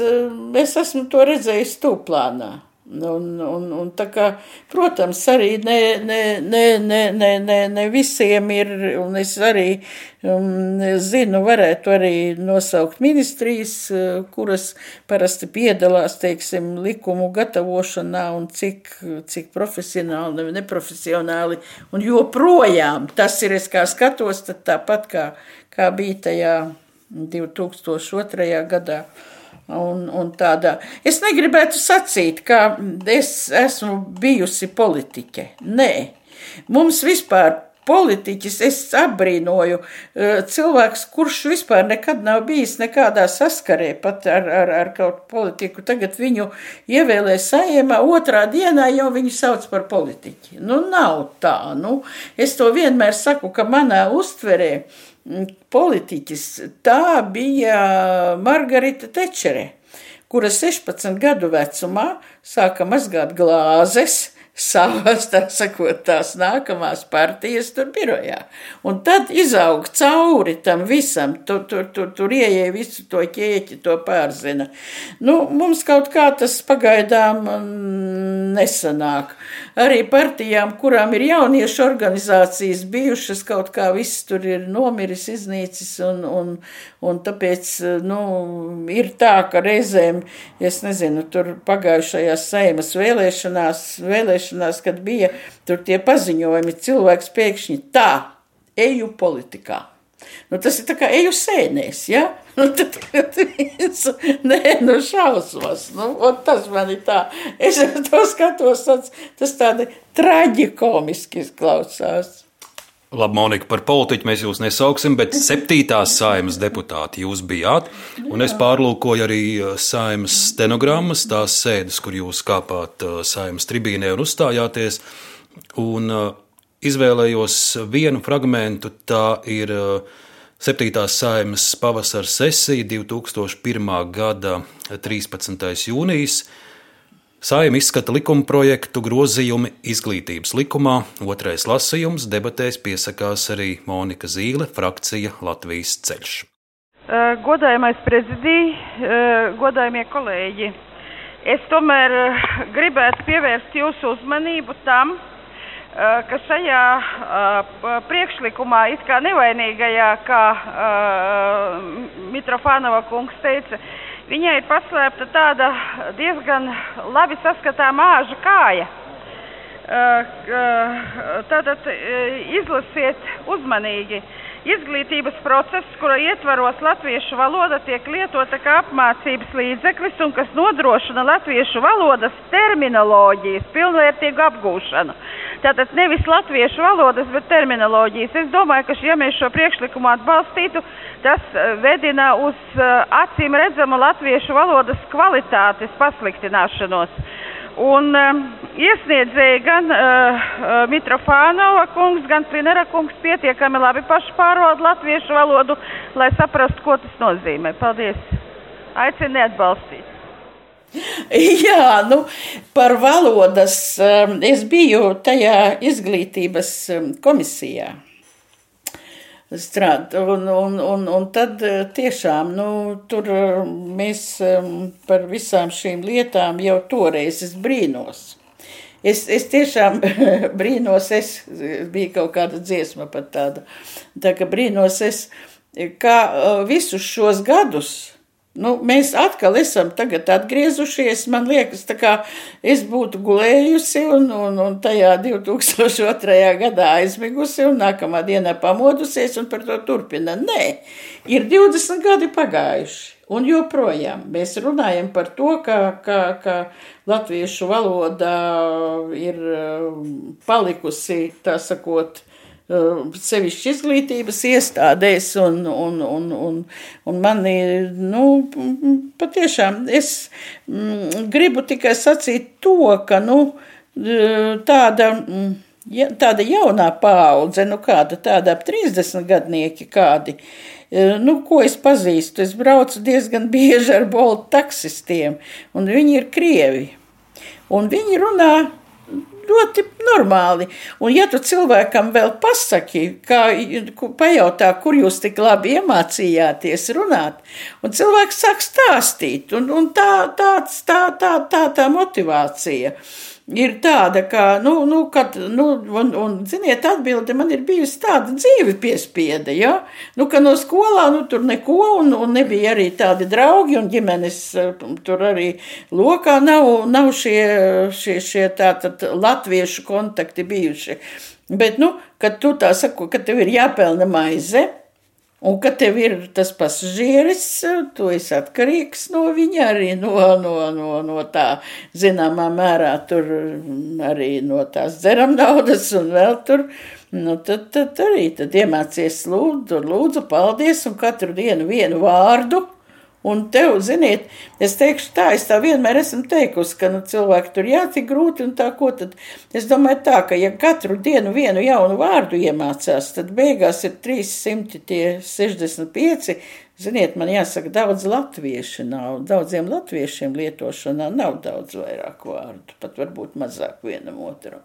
es esmu to redzējis tūplānā. Un, un, un tā kā, protams, arī ne, ne, ne, ne, ne, ne, ne visiem ir, un es arī um, zinu, varētu arī nosaukt ministrijas, uh, kuras parasti piedalās, teiksim, likumu gatavošanā un cik, cik profesionāli, neprofesionāli, un joprojām tas ir, es kā skatos, tad tāpat kā, kā bija tajā 2002. gadā. Un, un tādā. Es negribētu sacīt, ka es esmu bijusi politiķe. Nē, mums vispār politiķis, es apbrīnoju eh, cilvēks, kurš vispār nekad nav bijis nekādā saskarē pat ar, ar, ar kaut politiku. Tagad viņu ievēlē saimā, otrā dienā jau viņu sauc par politiķi. Nu, nav tā. Nu, es to vienmēr saku, ka manā uztverē politiķis, tā bija Margarita Tečere, kura 16 gadu vecumā sāka mazgāt glāzes savas, tā sakot, tās nākamās partijas tur birojā. Un tad izaug cauri tam visam, tur, tur, tur, tur ieeja visu to ķēķi, to pārzina. Nu, mums kaut kā tas pagaidām mm, nesanāk. Arī partijām, kurām ir jauniešu organizācijas bijušas, kaut kā viss tur ir nomiris, iznīcis, un, un, un tāpēc, nu, ir tā, ka reizēm, es nezinu, tur pagājušajās saimas vēlēšanās, vēlēšanās vēlēšanās, kad bija tur tie paziņojumi, cilvēks pēkšņi tā, eju politikā. Nu, tas ir kā eju sēnēs, ja? (laughs) Nu, tad, kad viens, nē, nu šausmas, nu, tas man ir tā, es to skatos, tas tādi traģikomiski izklausās. Labi, Monika, par politiķu mēs jūs nesauksim, bet (laughs) septītās saimas deputāti jūs bijāt. Un es pārlūkoju arī saimas stenogrammas, tās sēdes, kur jūs kāpāt saimas tribīnē un uzstājāties. Un izvēlējos vienu fragmentu, tā ir septītās saimas pavasara sesija 2001. gada 13. jūnijas. Saima izskata likuma projektu grozījumi izglītības likumā. Otrais lasījums debatēs piesakās arī Monika Zīle, frakcija Latvijas ceļš. Godājamais prezidija, godājamie kolēģi, es tomēr gribētu pievērst jūsu uzmanību tam, ka šajā priekšlikumā, it kā nevainīgajā, kā Mitrofānova kungs teica, Viņai ir paslēpta tāda diezgan labi saskatāma āža kāja. Tātad izlasiet uzmanīgi. Izglītības process, kura ietvaros latviešu valoda tiek lietota kā apmācības līdzeklis un kas nodrošina latviešu valodas terminoloģijas pilnvērtīgu apgūšanu. Tātad nevis latviešu valodas, bet terminoloģijas. Es domāju, ka ja mēs šo priekšlikumu atbalstītu, tas eh, vedina uz eh, acīm redzamu latviešu valodas kvalitātes pasliktināšanos. Un um, iesniedzēji gan uh, Mitrofānova kungs, gan Svinera kungs pietiekami labi paši pārvalda latviešu valodu, lai saprastu, ko tas nozīmē. Paldies! Aicinu neatbalstīt! (laughs) Jā, nu, par valodas es biju tajā izglītības komisijā. Strād, un, un, un, un tad tiešām nu, tur mēs par visām šīm lietām jau toreiz es brīnos. Es, es tiešām (laughs) brīnos, es bija kaut kāda dziesma pat tāda. Tā kā brīnos es, kā visus šos gadus Nu, mēs atkal esam atgriezušies. Man liekas, kā es būtu gulējusi un, un, un tajā 2002. gadā aizmigusi un nākamā dienā pamodusies un par to turpina. Nē, ir 20 gadi pagājuši. Un joprojām mēs runājam par to, ka, ka, ka latviešu valoda ir um, palikusi, tā sakot, sevišķi izglītības iestādēs, un, un, un, un, un mani, nu, patiešām es mm, gribu tikai sacīt to, ka, nu, tāda, mm, ja, tāda jaunā paudze, nu, kāda tāda ap 30 gadnieki kādi, uh, nu, ko es pazīstu, es braucu diezgan bieži ar boltu taksistiem, un viņi ir krievi, un viņi runā ļoti normāli. Un, ja tu cilvēkam vēl pasaki, kā pajautā, kur jūs tik labi iemācījāties runāt, un cilvēks sāk stāstīt, un, un tā, tāds, tā, tā, tā, tā motivācija ir tāda, ka, nu, nu, kad, nu, un, un, ziniet, atbilde man ir bijusi tāda dzīve piespieda, ja, nu, ka no skolā, nu, tur neko, un, un nebija arī tādi draugi, un ģimenes tur arī lokā nav, nav šie, šie, šie tātad latviešu kontakti bijuši. Bet, nu, kad tu tā saku, ka tev ir jāpelna maize, Un, kad tev ir tas pasažieris, tu esi atkarīgs no viņa, arī no, no, no, no tā zināmā mērā, tur arī no tās dzeram naudas un vēl tur. Nu, tad, tad arī tad iemācies lūdzu, lūdzu, paldies un katru dienu vienu vārdu Un tev, ziniet, es teikšu tā, es tā vienmēr esmu teikusi, ka nu, cilvēki tur jācik grūti un tā, ko tad. Es domāju tā, ka ja katru dienu vienu jaunu vārdu iemācās, tad beigās ir 365. Ziniet, man jāsaka, daudz latviešu nav, daudziem latviešiem lietošanā nav daudz vairāk vārdu, pat varbūt mazāk vienam otram.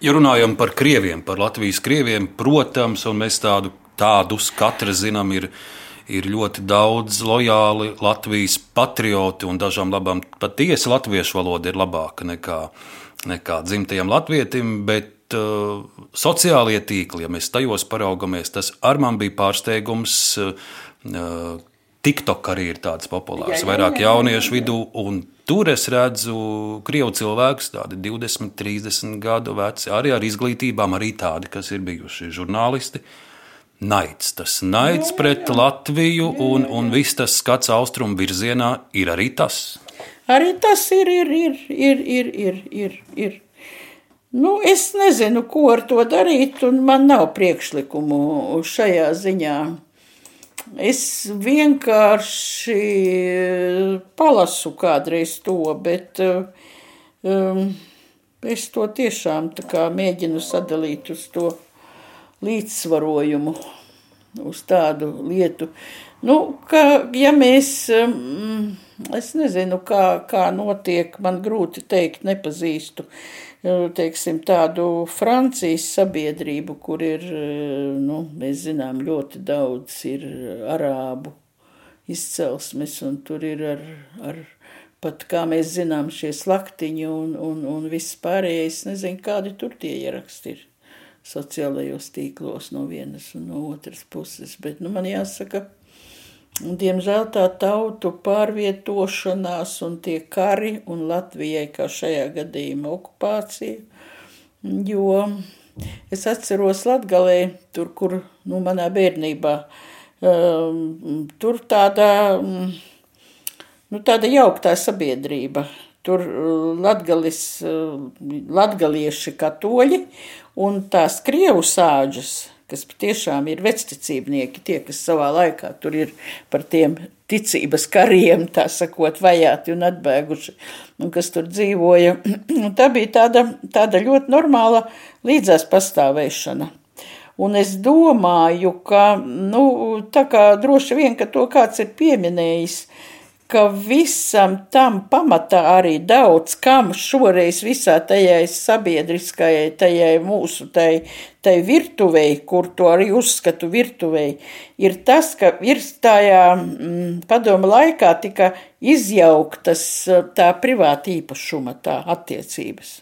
Ja runājam par krieviem, par Latvijas krieviem, protams, un mēs tādu, tādus katra zinām, ir ir ļoti daudz lojāli Latvijas patrioti un dažām labām patiesi latviešu valoda ir labāka nekā, nekā dzimtajam latvietim, bet uh, sociālie tīkli, ja mēs tajos paraugamies, tas ar man bija pārsteigums. Uh, TikTok arī ir tāds populārs, jā, jā, vairāk jā, jā, jauniešu vidū, un tur es redzu krievu cilvēkus, tādi 20, 30 gadu veci, arī ar izglītībām, arī tādi, kas ir bijuši žurnālisti. Naids, tas naids pret Latviju un, un viss tas skats austrumu virzienā ir arī tas. Arī tas ir, ir, ir, ir, ir, ir, ir. ir. Nu, es nezinu, ko ar to darīt, un man nav priekšlikumu šajā ziņā. Es vienkārši palasu kādreiz to, bet um, es to tiešām mēģinu sadalīt uz to līdzsvarojumu, uz tādu lietu. Nu, ka, ja mēs. Um, Es nezinu, kā, kā notiek, man grūti teikt, nepazīstu teiksim, tādu Francijas sabiedrību, kur ir, nu, mēs zinām, ļoti daudz ir arābu izcelsmes, un tur ir ar, ar pat, kā mēs zinām, šie slaktiņi un, un, un viss pārējais, nezinu, kādi tur tie ieraksti ir sociālajos tīklos no vienas un no otras puses, bet, nu, man jāsaka, Diemžēl tā tautu pārvietošanās un tie kari, un Latvijai, kā šajā gadījumā, okupācija, jo es atceros Latgalē, tur, kur, nu, manā bērnībā, um, tur tāda, nu, tāda jauktā sabiedrība. Tur uh, latgalis, uh, latgalieši katoļi un tās krievu sāģas kas patiešām ir vecticībnieki, tie, kas savā laikā tur ir par tiem ticības kariem, tā sakot, vajāti un atbēguši, un kas tur dzīvoja. (clears throat) tā bija tāda, tāda ļoti normāla līdzās pastāvēšana. Un es domāju, ka, nu, tā kā droši vien, ka to kāds ir pieminējis, uh, ka visam tam pamatā arī daudz kam šoreiz visā tajai sabiedriskajai, tajai mūsu, tai, tai virtuvei, kur to arī uzskatu virtuvei, ir tas, ka virs tajā mm, padoma laikā tika izjauktas tā privāta īpašuma, tā attiecības.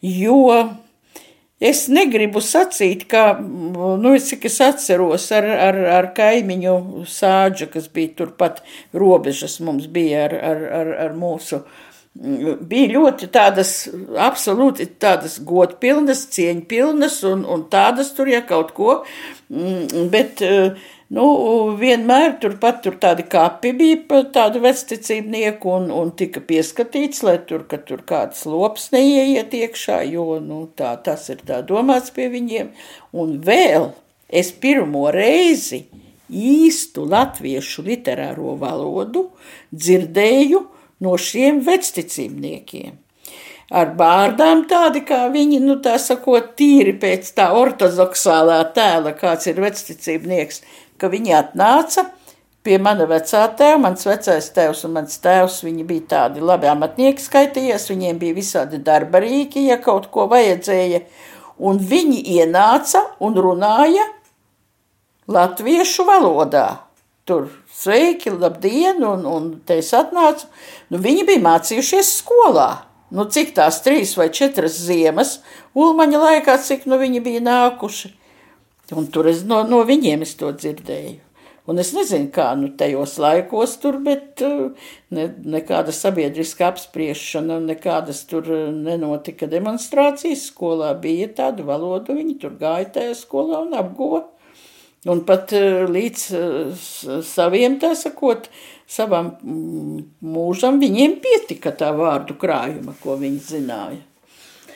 Jo Es negribu sacīt, ka, nu, cik es atceros, ar, ar, ar kaimiņu sāģu, kas bija turpat robežas, mums bija ar, ar, ar, ar mūsu. Bija ļoti tādas, absolūti tādas godpilnas, cieņpilnas un, un tādas tur, ja kaut ko, mm, bet uh, Nu, vienmēr turpat tur tādi kapi bija tādu vecticībnieku un, un tika pieskatīts, lai tur, ka tur kāds lops neieiet iekšā, jo, nu, tā, tas ir tā domāts pie viņiem. Un vēl es pirmo reizi īstu latviešu literāro valodu dzirdēju no šiem vecticībniekiem ar bārdām tādi, kā viņi, nu tā sakot, tīri pēc tā ortodoksālā tēla, kāds ir vecticībnieks, ka viņi atnāca pie mana vecā tēva, mans vecais tēvs un mans tēvs, viņi bija tādi labi amatnieki skaitījies, viņiem bija visādi darba rīki, ja kaut ko vajadzēja, un viņi ienāca un runāja latviešu valodā. Tur sveiki, labdien, un, un te es atnācu. Nu, viņi bija mācījušies skolā. Nu, cik tās trīs vai četras ziemas, Ulmaņa laikā, cik nu viņi bija nākuši. Un tur es no, no viņiem es to dzirdēju. Un es nezinu, kā nu tajos laikos tur, bet uh, ne, nekāda sabiedriska apspriešana, nekādas tur uh, nenotika demonstrācijas skolā. Bija tāda valoda, viņi tur gāja tajā skolā un apguva. Un pat uh, līdz saviem, tā sakot, savam mm, mūžam viņiem pietika tā vārdu krājuma, ko viņi zināja.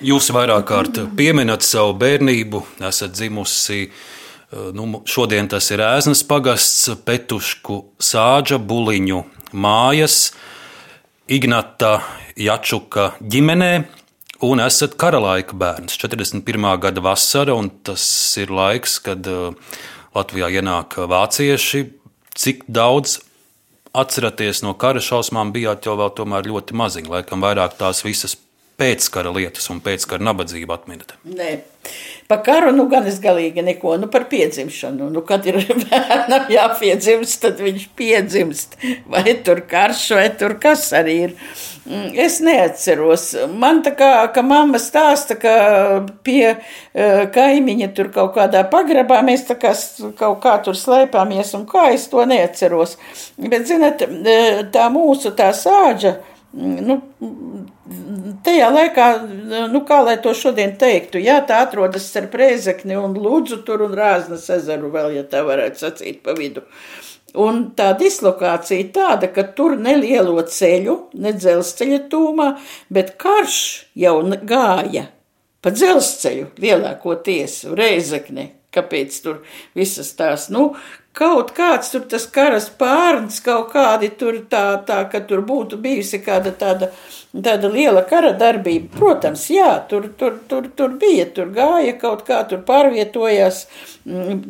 Jūs vairāk kārt pieminat savu bērnību, esat dzimusi. Eh, nu, šodien tas ir ēznas pagasts, Petušku sāģa buliņu mājas, Ignata Jačuka ģimenē, un esat karalaika bērns. 41. gada vasara, un tas ir laiks, kad eh, Latvijā ienāk vācieši. Cik daudz atceraties no kara šausmām, bijāt jau vēl ļoti maziņi, laikam vairāk tās visas pēckara lietas un pēckara nabadzību atminat? Nē. Par karu nu gan es galīgi neko, nu par piedzimšanu. Nu, kad ir (laughs) bērnam jāpiedzimst, tad viņš piedzimst. Vai tur karš, vai tur kas arī ir. Mm, es neatceros. Man tā kā, ka mamma stāsta, ka pie uh, kaimiņa tur kaut kādā pagrabā mēs tā kā kaut kā tur slēpāmies un kā es to neatceros. Bet, zinat, tā mūsu tā sāģa, nu, tajā laikā, nu, kā lai to šodien teiktu, jā, tā atrodas ar Prēzekni un Lūdzu tur un Rāznas ezeru vēl, ja tā varētu sacīt pa vidu. Un tā dislokācija tāda, ka tur nelielo ceļu, ne dzelzceļa tūmā, bet karš jau gāja pa dzelzceļu lielākoties Reizekne. Kāpēc tur visas tās, nu, kaut kāds tur tas karas pārns, kaut kādi tur tā, tā, ka tur būtu bijusi kāda tāda, tāda liela kara darbība. Protams, jā, tur, tur, tur, tur bija, tur gāja kaut kā, tur pārvietojās mm,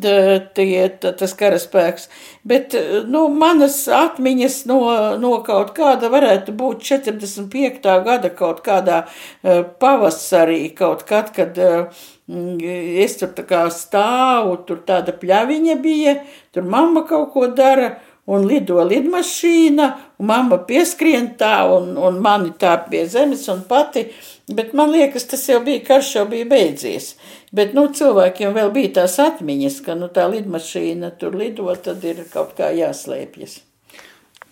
tie, tas karaspēks. Bet, nu, manas atmiņas no, no kaut kāda varētu būt 45. gada kaut kādā eh, pavasarī, kaut kad, kad Mm, es tur tā kā stāvu, tur tāda pļaviņa bija, tur mamma kaut ko dara, un lido lidmašīna, un mamma pieskrien tā, un, un mani tā pie zemes, un pati, bet man liekas, tas jau bija, karš jau bija beidzies. Bet, nu, cilvēkiem vēl bija tās atmiņas, ka, nu, tā lidmašīna tur lido, tad ir kaut kā jāslēpjas.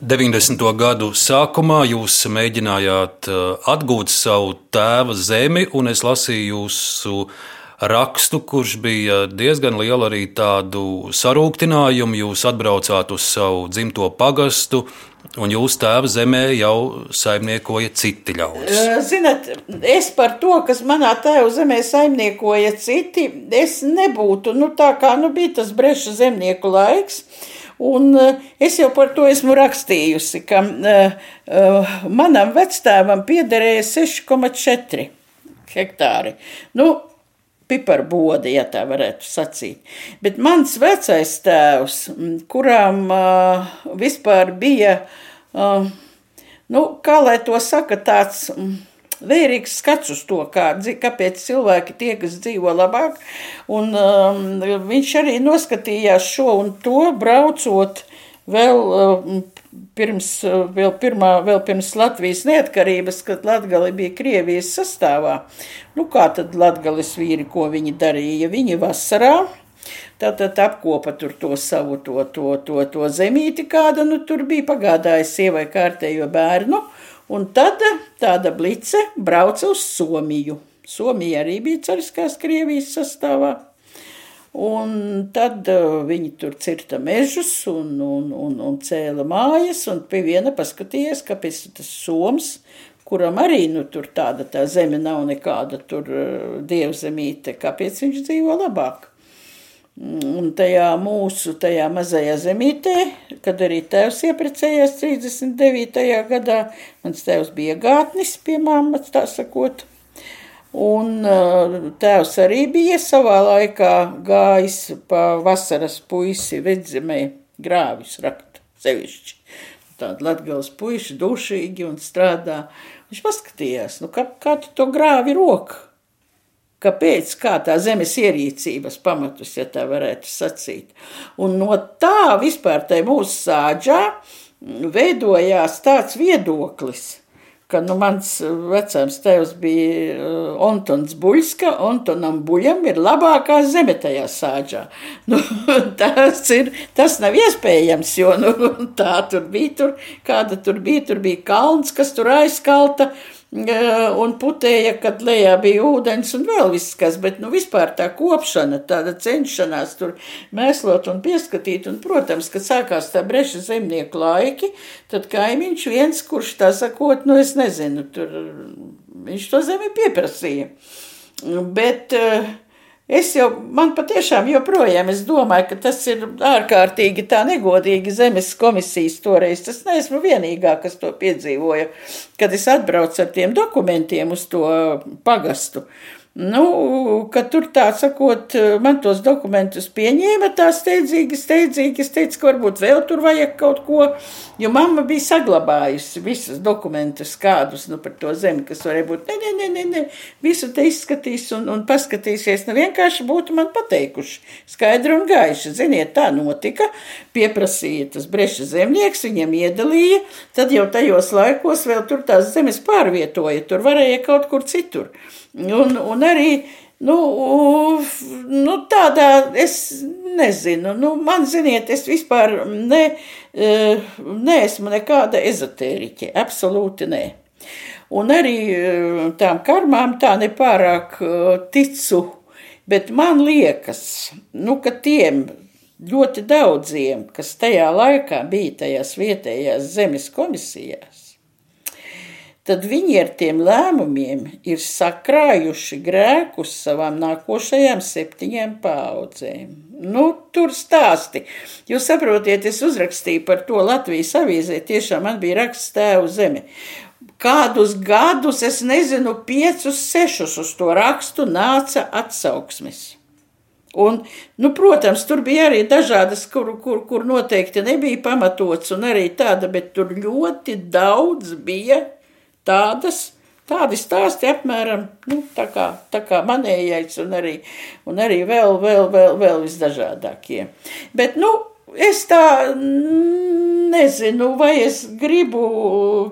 90. gadu sākumā jūs mēģinājāt uh, atgūt savu tēva zemi, un es lasīju jūsu rakstu, kurš bija diezgan liela arī tādu sarūktinājumu. Jūs atbraucāt uz savu dzimto pagastu, un jūs tēva zemē jau saimniekoja citi ļaudis. Ziniet, es par to, kas manā tēva zemē saimniekoja citi, es nebūtu, nu tā kā nu, bija tas breša zemnieku laiks. Un es jau par to esmu rakstījusi, ka uh, manam vectēvam piederēja 6,4 hektāri. Nu, piparbodi, ja tā varētu sacīt. Bet mans vecais tēvs, kurām uh, vispār bija, uh, nu, kā lai to saka, tāds vērīgs skats uz to, kā, kāpēc cilvēki tie, kas dzīvo labāk, un um, viņš arī noskatījās šo un to braucot vēl uh, pirms, eh, vēl, pirmā, vēl pirms Latvijas neatkarības, kad Latgali bija Krievijas sastāvā. Nu, kā tad Latgalis vīri, ko viņi darīja? Viņi vasarā Tātad apkopa tur to savu to, to, to, to zemīti, kāda nu tur bija pagādājis sievai kārtējo bērnu, un tad tāda blice brauca uz Somiju. Somija arī bija cariskās Krievijas sastāvā. Un tad uh, viņi tur cirta mežus un, un, un, un cēla mājas, un pie viena paskatījās, kāpēc tas soms, kuram arī nu, tur tāda tā zeme nav nekāda tur uh, dievzemīte, kāpēc viņš dzīvo labāk. Un tajā mūsu, tajā mazajā zemītē, kad arī tēvs ieprecējās 39. gadā, mans tēvs bija gātnis pie mammas, tā sakot, Un uh, tēvs arī bija savā laikā gājis pa vasaras puisi vidzemē grāvis rakt sevišķi. Tāda latgals puiši dušīgi un strādā. Viņš paskatījās, nu kā, kā tu to grāvi roka? Kāpēc, kā tā zemes ierīcības pamatus, ja tā varētu sacīt. Un no tā vispār tai mūsu sāģā veidojās tāds viedoklis – ka nu, mans vecais tēvs bija uh, Antons Buļs, ka Antonam Buļam ir labākā zeme tajā sāģā. (laughs) Nu, tas, ir, tas nav iespējams, jo nu, (laughs) tā tur bija, tur, kāda tur bija, tur bija kalns, kas tur aizkalta. Un putēja, kad lejā bija ūdens un vēl viss kas, bet nu vispār tā kopšana, tāda cenšanās tur mēslot un pieskatīt, un, protams, kad sākās tā breša zemnieku laiki, tad kaimiņš viens, kurš tā sakot, nu es nezinu, tur viņš to zemi pieprasīja. Bet uh, Es jau, man patiešām joprojām, es domāju, ka tas ir ārkārtīgi tā negodīgi zemes komisijas toreiz. Tas neesmu vienīgā, kas to piedzīvoja, kad es atbraucu ar tiem dokumentiem uz to pagastu. Uh, Nu, ka tur tā sakot, man tos dokumentus pieņēma tā steidzīgi, steidzīgi. Es teicu, ka varbūt vēl tur vajag kaut ko, jo mamma bija saglabājusi visus dokumentus, kādus nu, par to zemi, kas varēja būt. Nē, nē, nē, nē, nē. visu te izskatīs un, un paskatīsies. Nu, vienkārši būtu man pateikuši skaidri un gaiši. Ziniet, tā notika. Pieprasīja tas breša zemnieks, viņam iedalīja. Tad jau tajos laikos vēl tur tās zemes pārvietoja. Tur varēja kaut kur citur. Un, un arī nu, nu, tādā, es nezinu, nu, man ziniet, es vispār ne, e, neesmu nekāda ezotēriķe, absolūti nē. Un arī eh, tām karmām tā nepārāk eh, ticu, bet man liekas, nu, ka tiem ļoti daudziem, kas tajā laikā bija tajās vietējās zemes komisijās, tad viņi ar tiem lēmumiem ir sakrājuši grēkus savām nākošajām septiņām paudzēm. Nu, tur stāsti. Jūs saprotiet, es uzrakstīju par to Latvijas avīzē, tiešām man bija raksts tēvu zeme. Kādus gadus, es nezinu, piecus, sešus uz to rakstu nāca atsauksmes. Un, nu, protams, tur bija arī dažādas, kur, kur, kur noteikti nebija pamatots, un arī tāda, bet tur ļoti daudz bija tādas. Tādi stāsti apmēram nu, tā kā, tā kā manējais, un arī, un arī vēl, vēl, vēl, vēl visdažādākie. Bet, nu, es tā nezinu, vai es gribu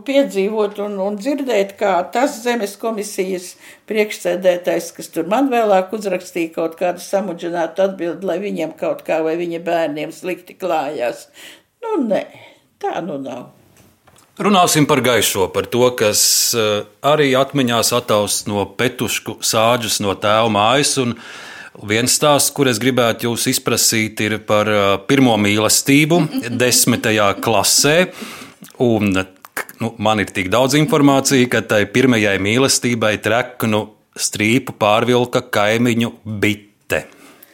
piedzīvot un, un dzirdēt, kā tas zemes komisijas priekšsēdētājs, kas tur man vēlāk uzrakstīja kaut kādu samudžinātu atbildi, lai viņiem kaut kā vai viņa bērniem slikti klājās. Nu, nē, tā nu nav. Runāsim par gaišo, par to, kas eh, arī atmiņās ataust no petušku sāģes, no tēva mājas. Un viens stāsts, kur es gribētu jūs izprasīt, ir par eh, pirmo mīlestību (laughs) desmitajā klasē. Un, nu, man ir tik daudz informācijas, ka tai pirmajai mīlestībai treknu strīpu pārvilka kaimiņu bite.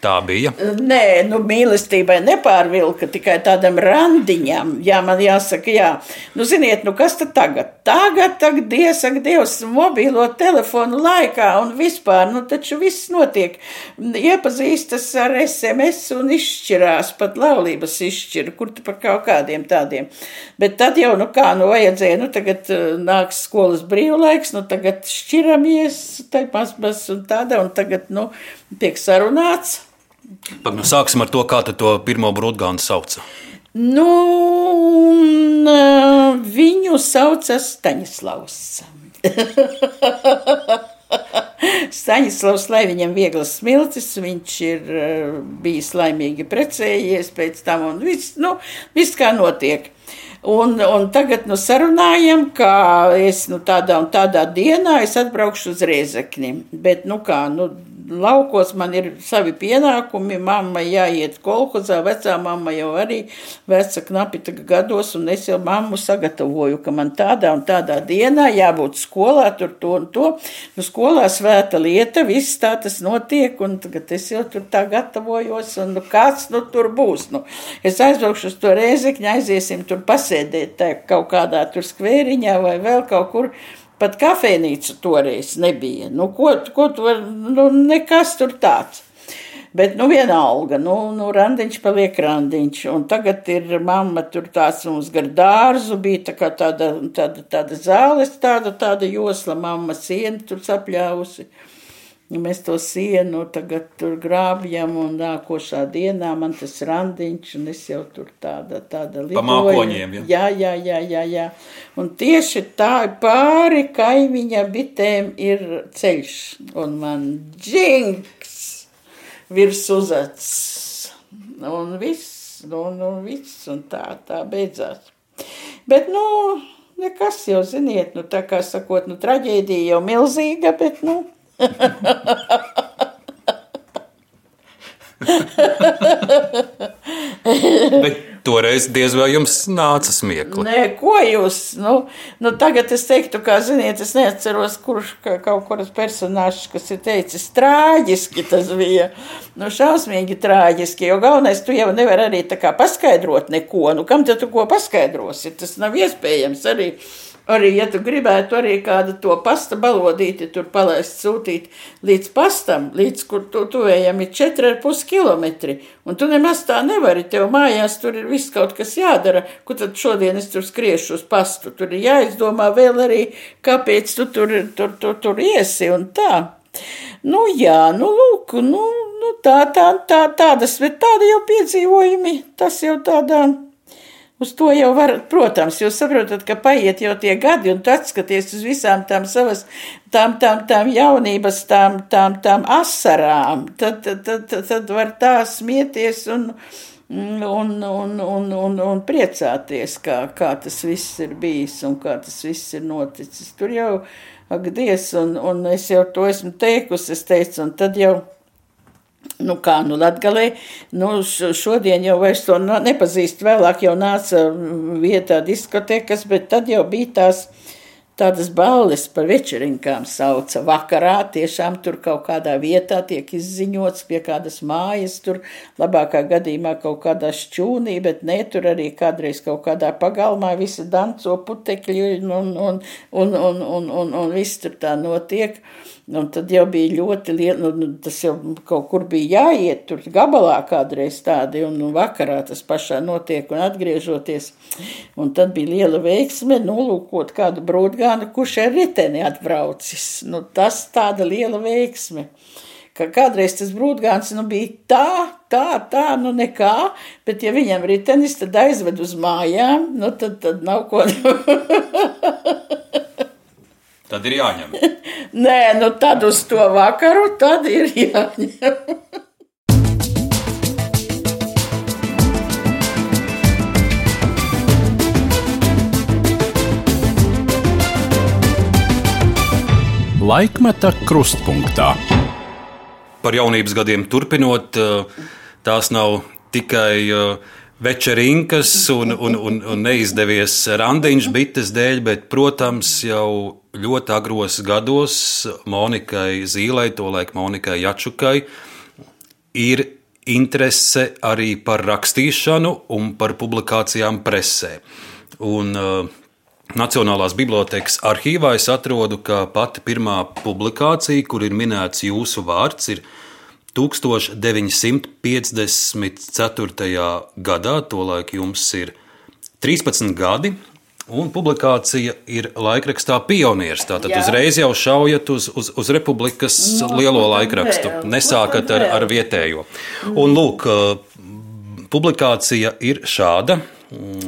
Tā bija. Nē, nu, mīlestībai nepārvilka tikai tādam randiņam. Jā, man jāsaka, jā. Nu, ziniet, nu, kas tad tagad? Tagad, tagad, dievs, saka, dievs, mobīlo telefonu laikā un vispār, nu, taču viss notiek. Iepazīstas ar SMS un izšķirās, pat laulības izšķira, kur tu par kaut kādiem tādiem. Bet tad jau, nu, kā, nu, vajadzēja, nu, tagad uh, nāks skolas brīvlaiks, nu, tagad šķiramies, tai mazbas un tāda, un tagad, nu, tiek sarunāts. Pag, nu, sāksim ar to, kā to pirmo brūtgānu sauca. Nu, viņu sauca Staņislavs. (laughs) Staņislavs, lai viņam vieglas smiltis, viņš ir bijis laimīgi precējies pēc tam, un viss, nu, viss kā notiek. Un, un tagad nu, sarunājam, ka es nu, tādā un tādā dienā atbraukšu uz Riezekni. Bet, nu kā, nu, laukos man ir savi pienākumi, mamma jāiet kolhozā, vecā mamma jau arī veca knapi gados, un es jau mammu sagatavoju, ka man tādā un tādā dienā jābūt skolā, tur to un to. Nu, skolā svēta lieta, viss tā tas notiek, un tagad es jau tur tā gatavojos, un nu, kāds nu tur būs. Nu, es aizbraukšu uz to rēzekņu, aiziesim tur pasēdēt tā, kaut kādā tur skvēriņā vai vēl kaut kur. Pat kafejnīca toreiz nebija. Nu, ko, ko tu vari, nu, nekas tur tāds. Bet, nu, vienalga, nu, nu randiņš paliek randiņš. Un tagad ir mamma tur tāds mums gar dārzu, bija tā kā tāda, tāda, tāda zāles, tāda, tāda josla, mamma siena tur sapļāvusi. Ja mēs to sienu tagad tur grābjam, un nākošā dienā man tas randiņš, un es jau tur tāda, tāda lidoju. Pamākoņiem, ja? Jā, jā, jā, jā, jā. Un tieši tā pāri kaimiņa bitēm ir ceļš, un man džinks virs uzacs. Un viss, un, un viss, un tā, tā beidzās. Bet, nu, nekas jau, ziniet, nu, tā kā sakot, nu, traģēdija jau milzīga, bet, nu, Bet toreiz diez vai jums nāca smiekli. Nē, ko jūs, nu, nu tagad es teiktu, kā ziniet, es neatceros, kurš ka, kaut kuras personāžs, kas ir teicis, trāģiski tas bija, nu, šausmīgi trāģiski, jo galvenais, tu jau nevar arī tā kā paskaidrot neko, nu, kam te tu ko paskaidrosi, tas nav iespējams arī. Arī, ja tu gribētu arī kādu to pasta balodīti tur palaist, sūtīt līdz pastam, līdz kur tu tuvējam ir 4,5 km, un tu nemaz tā nevari, tev mājās tur ir viss kaut kas jādara, ko tad šodien es tur skriešu uz pastu, tur ir jāizdomā vēl arī, kāpēc tu tur, tur, tur, tur iesi un tā. Nu jā, nu lūk, nu, nu tā, tā, tā, tādas, bet tādi jau piedzīvojumi, tas jau tādā Uz to jau var, protams, jūs saprotat, ka paiet jau tie gadi, un tu atskaties uz visām tām savas, tām, tām, tām jaunības, tām, tām, tām asarām, tad, tad, tad, tad var tā smieties un, un, un, un, un, un priecāties, kā, kā tas viss ir bijis un kā tas viss ir noticis. Tur jau, ak, Dievs, un, un es jau to esmu teikusi, es teicu, un tad jau. Nu, kā nu Latvijā, nu, šodien jau vairs to nepazīst. Vēlāk jau nāca vietā diskotekas, bet tad jau bija tās tādas balles par večerinkām sauca. Vakarā tiešām tur kaut kādā vietā tiek izziņots pie kādas mājas, tur labākā gadījumā kaut kādā šķūnī, bet ne tur arī kādreiz kaut kādā pagalmā visi danco putekļi un, un, un, un, un, un, un, un viss tur tā notiek. Un nu, tad jau bija ļoti liela, nu, nu, tas jau kaut kur bija jāiet, tur gabalā kādreiz tādi, un nu, vakarā tas pašā notiek, un atgriežoties. Un tad bija liela veiksme nolūkot kādu brūdgānu, kurš ar riteni atbraucis. Nu, tas tāda liela veiksme. Ka kādreiz tas brūdgāns nu, bija tā, tā, tā, nu nekā, bet ja viņam ritenis tad aizved uz mājām, nu tad, tad nav ko. (laughs) tad ir jāņem. (laughs) Nē, nu tad uz to vakaru tad ir jāņem. (laughs) Laikmeta krustpunktā. Par jaunības gadiem turpinot, tās nav tikai uh, večerinkas un, un, un, un neizdevies randiņš bites dēļ, bet, protams, jau ļoti agros gados Monikai Zīlei, tolaik Monikai Jačukai, ir interese arī par rakstīšanu un par publikācijām presē. Un, uh, Nacionālās bibliotekas arhīvā es atrodu, ka pati pirmā publikācija, kur ir minēts jūsu vārds, ir 1954. gadā, tolaik jums ir 13 gadi, un publikācija ir laikrakstā Pionieris. Tātad Jā. uzreiz jau šaujat uz, uz, uz Republikas no, nu, lielo laikrakstu, nesākat ar, ar vietējo. Un lūk, publikācija ir šāda.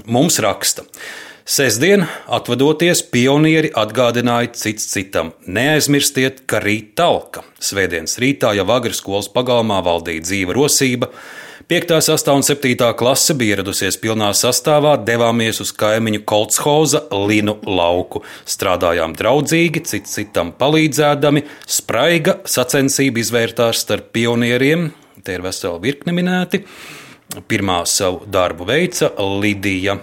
Mums raksta. Sesdien, atvadoties, pionieri atgādināja cits citam: neaizmirstiet, ka rīt talka. Svētdienas rītā jau agri skolas pagalmā valdīja dzīva rosība. 5, 8 un 7 klase bija ieradusies pilnā sastāvā, devāmies uz kaimiņu Koltshoza linu lauku. Strādājām draudzīgi, cits citam palīdzēdami, spraiga sacensība izvērtās starp pionieriem, te ir vesela virkne minēti. Pirmā savu darbu veica Lidija.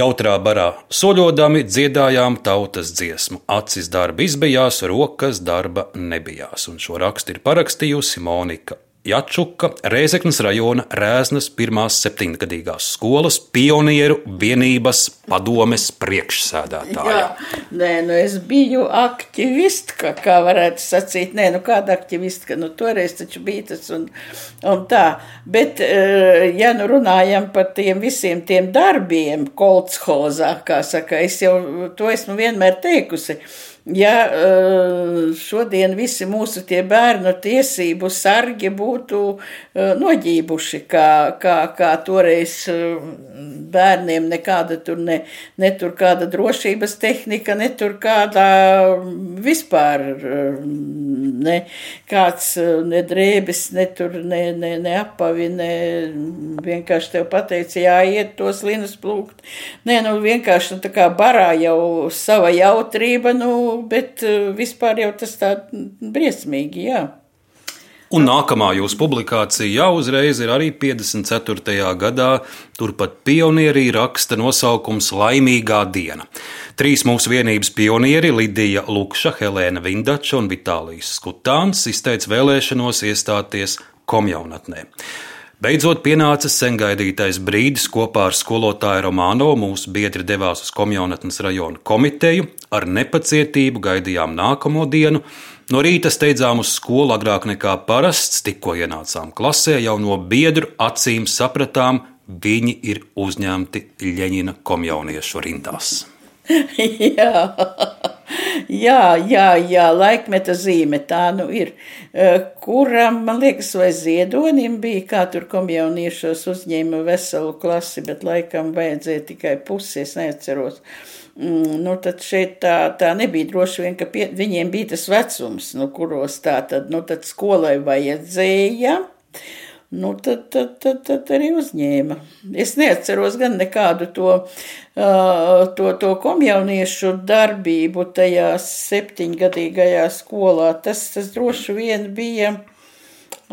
Jautrā barā soļodami dziedājām tautas dziesmu. Acis darba izbijās, rokas darba nebijās. Un šo rakstu ir parakstījusi Monika Jačuka, Rēzeknas rajona Rēznas pirmās septiņgadīgās skolas pionieru vienības padomes priekšsēdētāja. Jā, nē, nu es biju aktivistka, kā varētu sacīt. Nē, nu kāda aktivistka, nu toreiz taču bija tas un, un tā. Bet, eh, ja nu runājam par tiem visiem tiem darbiem kolchozā, kā saka, es jau to esmu vienmēr teikusi ja eh, šodien visi mūsu tie bērnu tiesību sargi būtu eh, noģībuši, kā, kā, kā toreiz eh, bērniem nekāda tur ne, ne tur kāda drošības tehnika, ne tur kādā vispār ne kāds ne drēbes, ne tur ne, ne, ne apavi, ne vienkārši tev pateica jāiet tos linus plūkt. Nē, nu vienkārši nu, tā kā barā jau sava jautrība, nu bet eh, vispār jau tas tā briesmīgi, jā. Un nākamā jūsu publikācija jau uzreiz ir arī 54. gadā. Turpat pionierī raksta nosaukums Laimīgā diena. Trīs mūsu vienības pionieri - Lidija Lukša, Helēna Vindača un Vitālijas Skutāns - izteica vēlēšanos iestāties komjaunatnē. Beidzot pienāca sengaidītais brīdis kopā ar skolotāju Romāno. Mūsu biedri devās uz Komjaunatnes rajona komiteju. Ar nepacietību gaidījām nākamo dienu. No rīta steidzām uz skolu agrāk nekā parasts, tikko ienācām klasē, jau no biedru acīm sapratām, viņi ir uzņemti Ļeņina komjauniešu rindās. (laughs) jā, jā, jā, jā, laikmeta zīme tā nu ir. Kuram, man liekas, vai ziedonim bija, kā tur komjauniešos uzņēma veselu klasi, bet laikam vajadzēja tikai pusi, es neatceros. Mm, nu, tad šeit tā, tā nebija droši vien, ka pie, viņiem bija tas vecums, nu, kuros tā tad, nu, tad skolai vajadzēja. Nu, tad, tad, tad, tad arī uzņēma. Es neatceros gan nekādu to, to, to komjauniešu darbību tajā septiņgadīgajā skolā. Tas, tas droši vien bija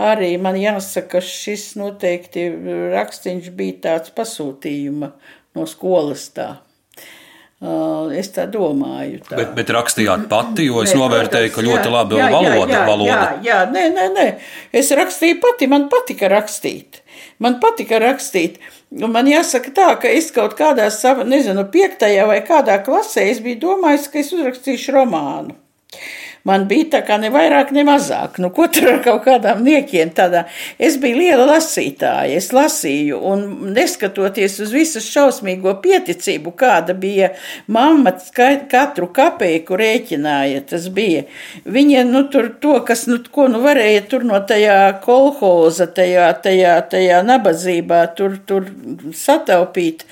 arī, man jāsaka, šis noteikti rakstīns bija tāds pasūtījuma no skolas tā. Es tā domāju. Tā. Bet, bet rakstījāt pati, jo es novērtēju, ka ļoti labi jā, valoda. Jā, jā, valoda. jā, jā, nē, nē, nē. Es rakstīju pati, man patika rakstīt. Man patika rakstīt. Un man jāsaka tā, ka es kaut kādā savā, nezinu, piektajā vai kādā klasē es biju domājis, ka es uzrakstīšu romānu man bija tā kā ne vairāk, ne mazāk. Nu, ko tur ar kaut kādām niekiem tādā. Es biju liela lasītāja, es lasīju, un neskatoties uz visas šausmīgo pieticību, kāda bija mamma katru kapeiku rēķināja, tas bija. Viņa, nu, tur to, kas, nu, ko, nu, varēja tur no tajā kolhoza, tajā, tajā, tajā nabadzībā, tur, tur sataupīt,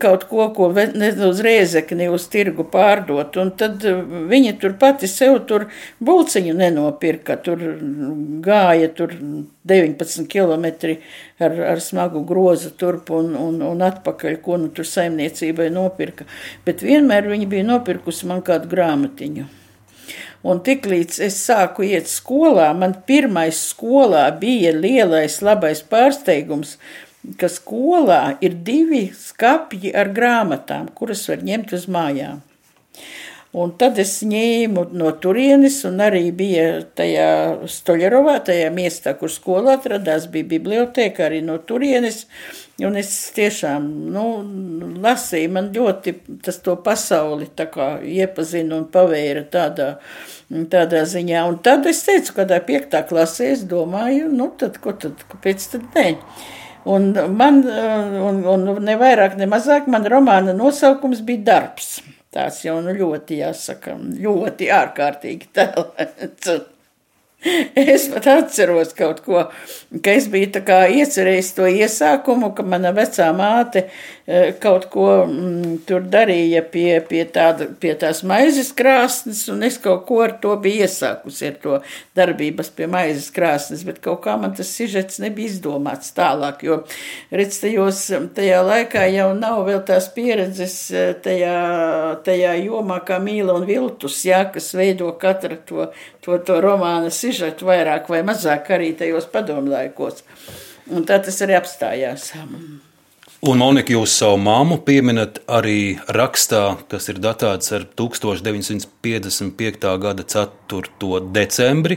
kaut ko, ko ne uz rēzekni, uz tirgu pārdot. Un tad uh, viņi tur pati sev tur bulciņu nenopirka, tur gāja tur 19 km ar, ar smagu grozu turp un, un, un atpakaļ, ko nu tur saimniecībai nopirka. Bet vienmēr viņi bija nopirkusi man kādu grāmatiņu. Un tiklīdz es sāku iet skolā, man pirmais skolā bija lielais labais pārsteigums, ka skolā ir divi skapji ar grāmatām, kuras var ņemt uz mājām. Un tad es ņēmu no turienes, un arī bija tajā Stoļerovā, tajā miestā, kur skola atradās, bija biblioteka arī no turienes. Un es tiešām nu, lasīju, man ļoti tas to pasauli iepazina un pavēra tādā, tādā ziņā. Un tad es teicu, kādā piektā klasē, es domāju, nu tad, ko tad, kāpēc tad ne? Un man, un, un ne vairāk, ne mazāk, man romāna nosaukums bija darbs. Tās jau nu ļoti jāsaka, ļoti ārkārtīgi tēlēts. (laughs) Es pat atceros kaut ko, ka es biju iecerējis to iesākumu, ka mana vecā māte kaut ko mm, tur darīja pie, pie, tāda, pie tās maizes krāsnes, un es kaut ko ar to biju iesākusi, ar to darbības pie maizes krāsnes, bet kaut kā man tas sižets nebija izdomāts tālāk, jo, redz, tajos, tajā laikā jau nav vēl tās pieredzes e, tajā, tajā jomā kā mīla un viltus, jā, kas veido katra to, to, to romāna sižetu vairāk vai mazāk arī tajos padomlaikos. Un tā tas arī apstājās. Un, Monika, jūs savu māmu pieminat arī rakstā, kas ir datēts ar 1955. gada 4. decembri.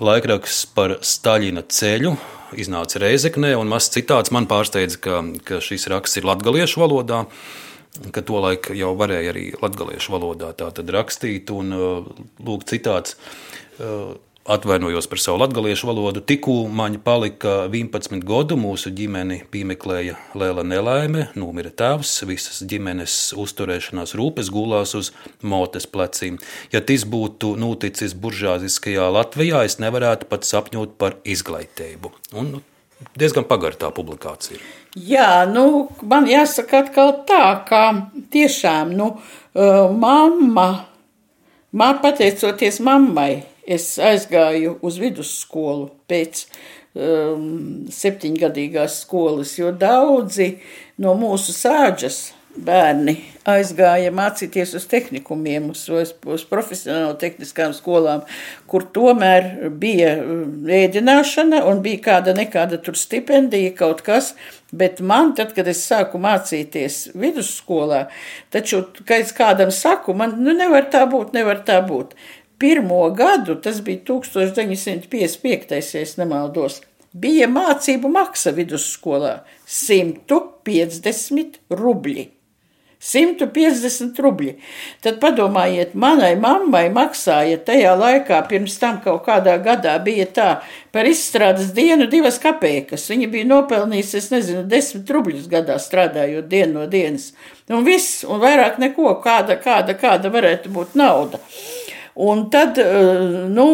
Laikraksts par Staļina ceļu iznāca Reizeknē, un mazs citāts man pārsteidza, ka, ka šis raksts ir latviešu valodā, ka to laiku jau varēja arī latviešu valodā rakstīt. Un, lūk, citāts Atvainojos par savu latviešu valodu. Tikko man palika 11 gadu, mūsu ģimeni piemeklēja liela nelaime, nomira tēvs, visas ģimenes uzturēšanās rūpes gulās uz motes pleciem. Ja tas būtu noticis buržāziskajā Latvijā, es nevarētu pat sapņot par izglītību. Un nu, diezgan pagartā publikācija. Jā, nu, man jāsaka atkal tā, ka tiešām, nu, mamma, man pateicoties mammai, es aizgāju uz vidusskolu pēc um, septiņgadīgās skolas, jo daudzi no mūsu sāģas bērni aizgāja mācīties uz tehnikumiem, uz, uz, uz profesionālu tehniskām skolām, kur tomēr bija um, ēdināšana un bija kāda nekāda tur stipendija, kaut kas. Bet man, tad, kad es sāku mācīties vidusskolā, taču, kad es kādam saku, man nu, nevar tā būt, nevar tā būt pirmo gadu, tas bija 1955. ja nemaldos, bija mācību maksa vidusskolā - 150 rubļi. 150 rubļi. Tad padomājiet, manai mammai maksāja tajā laikā, pirms tam kaut kādā gadā bija tā, par izstrādes dienu divas kapeikas. Viņa bija nopelnījusi, es nezinu, desmit rubļus gadā strādājot dienu no dienas. Un viss, un vairāk neko, kāda, kāda, kāda varētu būt nauda. Un tad, nu,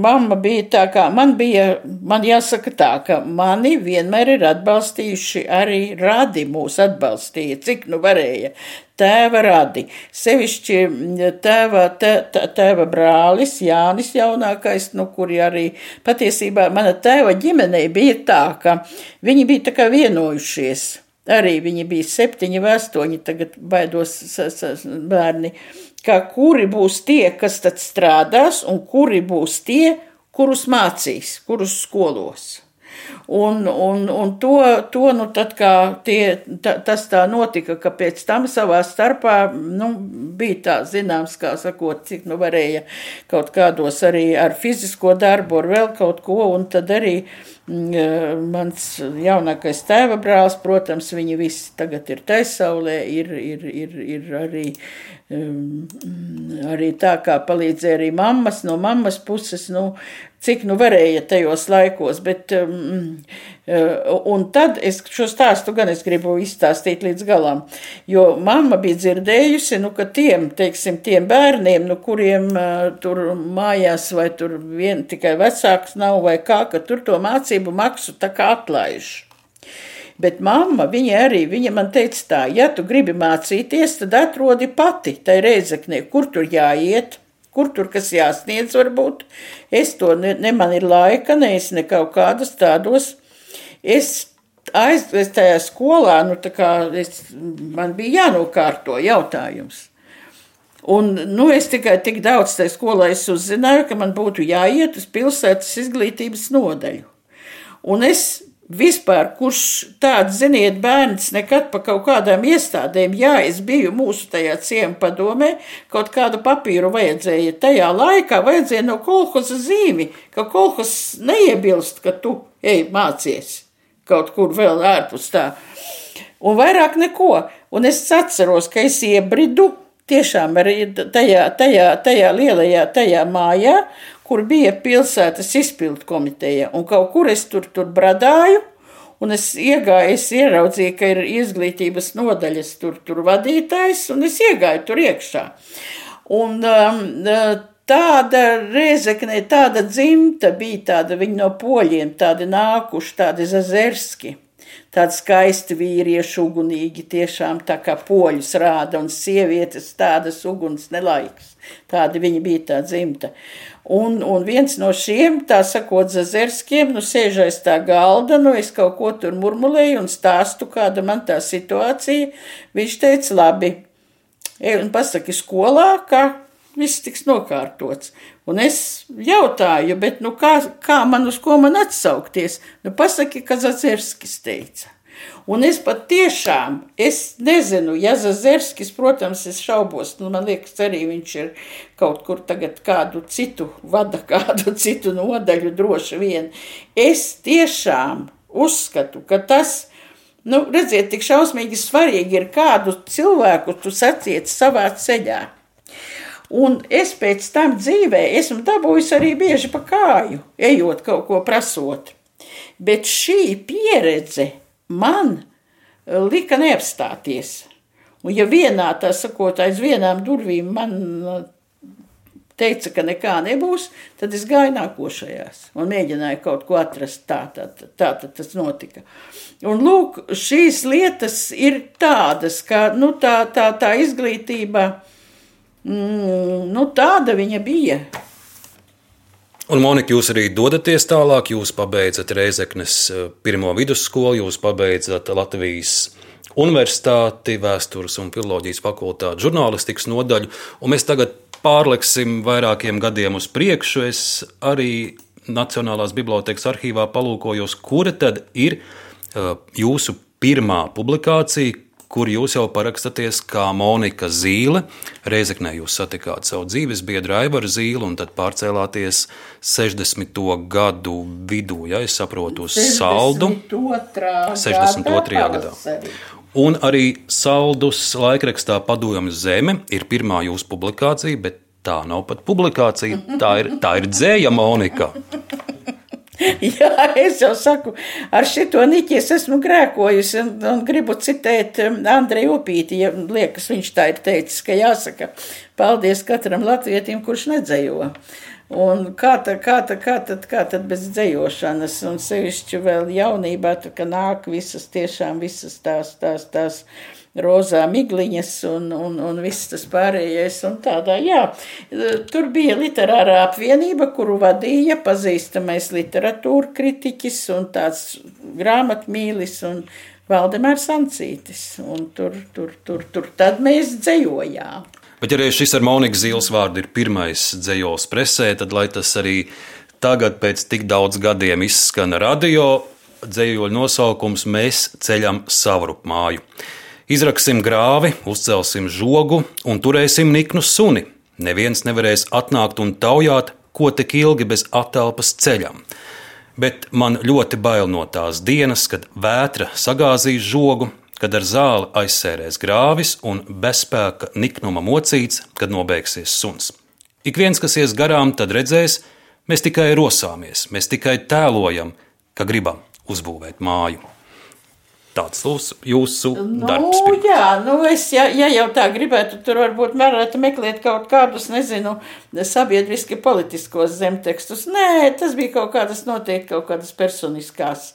mamma bija tā, kā man bija, man jāsaka tā, ka mani vienmēr ir atbalstījuši arī radi mūs atbalstīja, cik nu varēja. Tēva radi, sevišķi tēva, tē, tēva brālis Jānis jaunākais, nu, kuri arī patiesībā mana tēva ģimenei bija tā, ka viņi bija tā kā vienojušies Arī viņi bija septiņi vai astoņi, tagad baidos bērni, kā kuri būs tie, kas tad strādās, un kuri būs tie, kurus mācīs, kurus skolos. Un, un, un to, to nu, tad, tie, ta, tas tā notika, ka pēc tam savā starpā nu, bija tā zināms, kā sakot, cik nu varēja kaut kādos arī ar fizisko darbu, ar vēl kaut ko, un tad arī mm, mans jaunākais tēva brālis, protams, viņi visi tagad ir taisaulē, ir, ir, ir, ir arī, um, arī tā, kā palīdzēja arī mammas, no mammas puses, nu, cik nu varēja tajos laikos, bet, um, uh, un tad es šo stāstu gan es gribu izstāstīt līdz galam, jo mamma bija dzirdējusi, nu, ka tiem, teiksim, tiem bērniem, nu, kuriem uh, tur mājās vai tur vien tikai vecāks nav vai kā, ka tur to mācību maksu tā kā atlaiž. Bet mamma, viņa arī, viņa man teica tā, ja tu gribi mācīties, tad atrodi pati tai reizeknē, kur tur jāiet, Kur tur kas jāsniedz, varbūt. Es to ne, ne man ir laika, ne es ne kaut kādus tādos. Es aizvest tajā skolā, nu tā kā es, man bija jānokārto jautājums. Un, nu, es tikai tik daudz tajā skolā uzzināju, ka man būtu jāiet uz pilsētas izglītības nodaļu. Un es Vispār, kurš tāds, ziniet, bērns nekad pa kaut kādām iestādēm, jā, es biju mūsu tajā ciemu padomē, kaut kādu papīru vajadzēja. Tajā laikā vajadzēja no kolhoza zīmi, ka kolhos neiebilst, ka tu ej mācies kaut kur vēl ārpus tā. Un vairāk neko. Un es atceros, ka es iebridu tiešām arī tajā, tajā, tajā lielajā tajā mājā, kur bija pilsētas izpildu komiteja, un kaut kur es tur, tur bradāju, un es iegāju, es ieraudzīju, ka ir izglītības nodaļas tur, tur vadītājs, un es iegāju tur iekšā. Un um, tāda reizekne, tāda dzimta bija tāda, viņi no poļiem, tādi nākuši, tādi zazerski tādi skaisti vīrieši, ugunīgi, tiešām tā kā poļus rāda, un sievietes tādas uguns nelaiks. Tādi viņi bija tā dzimta. Un, un viens no šiem, tā sakot, zazerskiem, nu sēž aiz tā galda, nu es kaut ko tur murmulēju un stāstu, kāda man tā situācija. Viņš teica, labi, ej un pasaki skolā, ka viss tiks nokārtots. Un es jautāju, bet nu kā, kā man uz ko man atsaukties? Nu pasaki, ka Zazerskis teica. Un es pat tiešām, es nezinu, ja Zazerskis, protams, es šaubos, nu man liekas, arī viņš ir kaut kur tagad kādu citu vada, (laughs) kādu citu nodaļu droši vien. Es tiešām uzskatu, ka tas, nu redziet, tik šausmīgi svarīgi ir kādu cilvēku tu satiec savā ceļā. Un es pēc tam dzīvē esmu dabūjis arī bieži pa kāju, ejot kaut ko prasot. Bet šī pieredze man eh, lika neapstāties. Un ja vienā, tā sakot, aiz vienām durvīm man eh, teica, ka nekā nebūs, tad es gāju nākošajās un mēģināju kaut ko atrast. Tā tad tā, tā, tas notika. Un lūk, šīs lietas ir tādas, ka nu, tā, tā, tā izglītība Mm, nu, tāda viņa bija. Un, Monika, jūs arī dodaties tālāk. Jūs pabeidzat Reizeknes eh, pirmo vidusskolu, jūs pabeidzat Latvijas Universitāti, Vēstures un Filoloģijas fakultāti, žurnālistikas nodaļu. Un mēs tagad pārliksim vairākiem gadiem uz priekšu. Es arī Nacionālās bibliotekas arhīvā palūkojos, kura tad ir uh, jūsu pirmā publikācija, kur jūs jau parakstaties kā Monika Zīle. Reizeknē jūs satikāt savu dzīves biedru Aivaru Zīli un tad pārcēlāties 60. gadu vidū, ja es saprotu, uz saldu. 62. gadā. Un arī saldus laikrakstā Padomju Zeme ir pirmā jūsu publikācija, bet tā nav pat publikācija, tā ir, tā ir dzēja Monika. (laughs) (laughs) Jā, es jau saku, ar šito niķi es esmu grēkojusi un, un gribu citēt um, Andreju Upīti, ja liekas, viņš tā ir teicis, ka jāsaka paldies katram latvietim, kurš nedzējo. Un kā, tā, kā, tā, kā, tad, kā tad bez dzējošanas, un sevišķi vēl jaunībā, tad, ka nāk visas, tiešām visas tās, tās, tās, tās rozā migliņas un, un, un viss tas pārējais. Tādā, jā, tur bija literārā apvienība, kuru vadīja pazīstamais literatūra kritiķis un tāds grāmatmīlis un Valdemārs Ancītis. Un tur, tur, tur, tur tad mēs dzējojām. Bet, ja arī šis ar Moniku Zīles vārdu ir pirmais dzējos presē, tad lai tas arī tagad, pēc tik daudz gadiem, izskan radio, dzējoļu nosaukums Mēs ceļam savu māju. Izraksim grāvi, uzcelsim žogu un turēsim niknu suni. Neviens nevarēs atnākt un taujāt, ko tik ilgi bez atelpas ceļam. Bet man ļoti bail no tās dienas, kad vētra sagāzīs žogu, kad ar zāli aizsērēs grāvis un bezspēka niknuma mocīts, kad nobeigsies suns. Ik viens, kas ies garām, tad redzēs, mēs tikai rosāmies, mēs tikai tēlojam, ka gribam uzbūvēt māju. Tāds jūsu, jūsu nu, darbs. Bija. Jā, nu es, ja, ja jau tā gribētu, tur varbūt varētu meklēt kaut kādus, nezinu, sabiedriski politiskos zemtekstus. Nē, tas bija kaut kādas noteikti kaut kādas personiskās,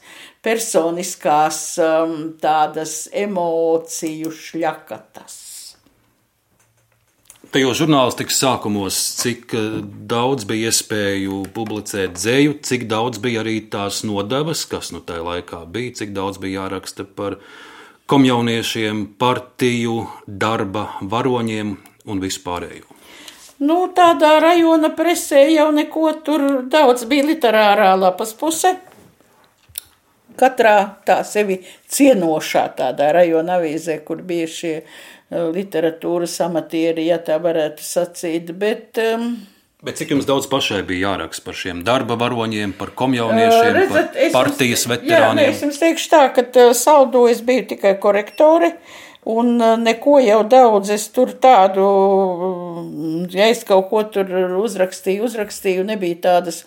personiskās um, tādas emociju šļakatas. Tajos žurnālistikas sākumos, cik eh, daudz bija iespēju publicēt dzēju, cik daudz bija arī tās nodevas, kas nu tajā laikā bija, cik daudz bija jāraksta par komjauniešiem, partiju, darba varoņiem un vispārējo. Nu, tādā rajona presē jau neko tur daudz bija literārā lapas puse. Katrā tā sevi cienošā tādā rajona avīzē, kur bija šie literatūras amatieri, ja tā varētu sacīt. Bet, um, Bet cik jums daudz pašai bija jāraksta par šiem darba varoņiem, par komjauniešiem, redzat, par partijas jums, veterāniem? Jā, es jums teikšu tā, ka saldo es biju tikai korektori. Un neko jau daudz es tur tādu, ja es kaut ko tur uzrakstīju, uzrakstīju, nebija tādas.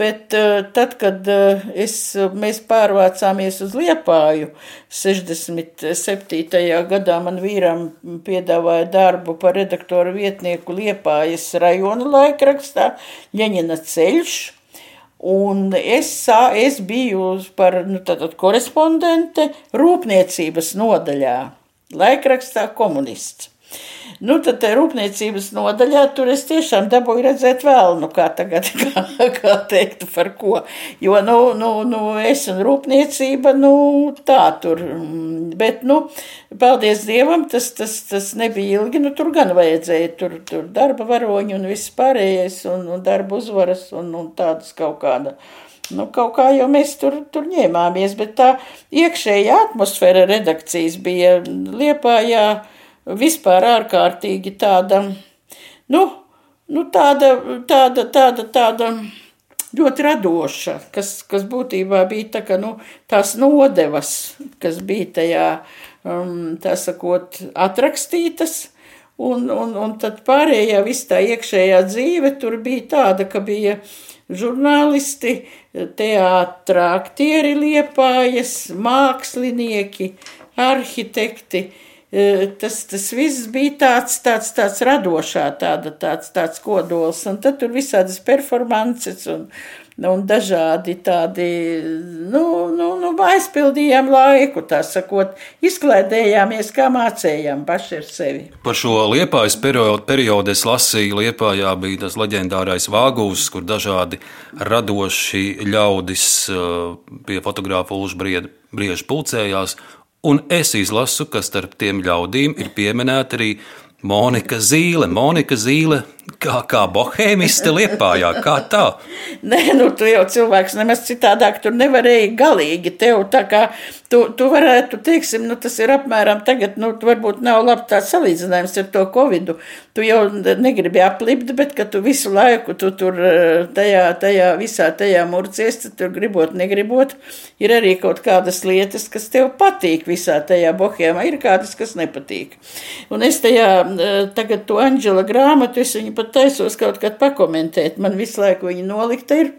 Bet tad, kad es, mēs pārvācāmies uz Liepāju, 67. gadā man vīram piedāvāja darbu par redaktoru vietnieku Liepājas rajona laikrakstā Ļeņina ceļš. Un es, es biju par nu, korespondente rūpniecības nodaļā, laikrakstā komunists. Nu, tad rūpniecības nodaļā tur es tiešām dabūju redzēt vēl, nu, kā tagad, (laughs) kā, kā teikt, par ko. Jo, nu, nu, nu es un rūpniecība, nu, tā tur. Bet, nu, paldies Dievam, tas, tas, tas nebija ilgi, nu, tur gan vajadzēja, tur, tur darba varoņi un viss pārējais, un, un darba uzvaras, un, un tādas kaut kāda. Nu, kaut kā jau mēs tur, tur ņēmāmies, bet tā iekšējā atmosfēra redakcijas bija Liepājā vispār ārkārtīgi tāda, nu, nu tāda, tāda, tāda, tāda ļoti radoša, kas, kas būtībā bija tā, ka, nu, tās nodevas, kas bija tajā, um, tā sakot, atrakstītas, un, un, un tad pārējā viss tā iekšējā dzīve tur bija tāda, ka bija žurnālisti, teātrā aktieri liepājas, mākslinieki, arhitekti, tas, tas viss bija tāds, tāds, tāds radošā, tāda, tāds, tāds kodols, un tad tur visādas performances un, un dažādi tādi, nu, nu, nu aizpildījām laiku, tā sakot, izklaidējāmies, kā mācējām paši ar sevi. Par šo liepājas periodu, periodu es lasīju, liepājā bija tas leģendārais vāgūs, kur dažādi radoši ļaudis pie fotogrāfa Ulžbrieda brieži pulcējās, Un es izlasu, ka starp tiem ļaudīm ir pieminēta arī Monika Zīle. Monika Zīle kā, kā bohēmiste liepājā, kā tā? Nē, nu tu jau cilvēks nemaz citādāk tur nevarēja galīgi. Tev tā kā tu, tu varētu, teiksim, nu tas ir apmēram tagad, nu varbūt nav labi tāds salīdzinājums ar to covidu. Tu jau negribi aplipt, bet ka tu visu laiku tu tur tajā, tajā visā tajā murcies, tad tur gribot, negribot, ir arī kaut kādas lietas, kas tev patīk visā tajā bohēmā, ir kādas, kas nepatīk. Un es tajā tagad to Anģela grāmatu, es viņu pat taisos kaut kad pakomentēt. Man visu laiku viņa nolikta ir.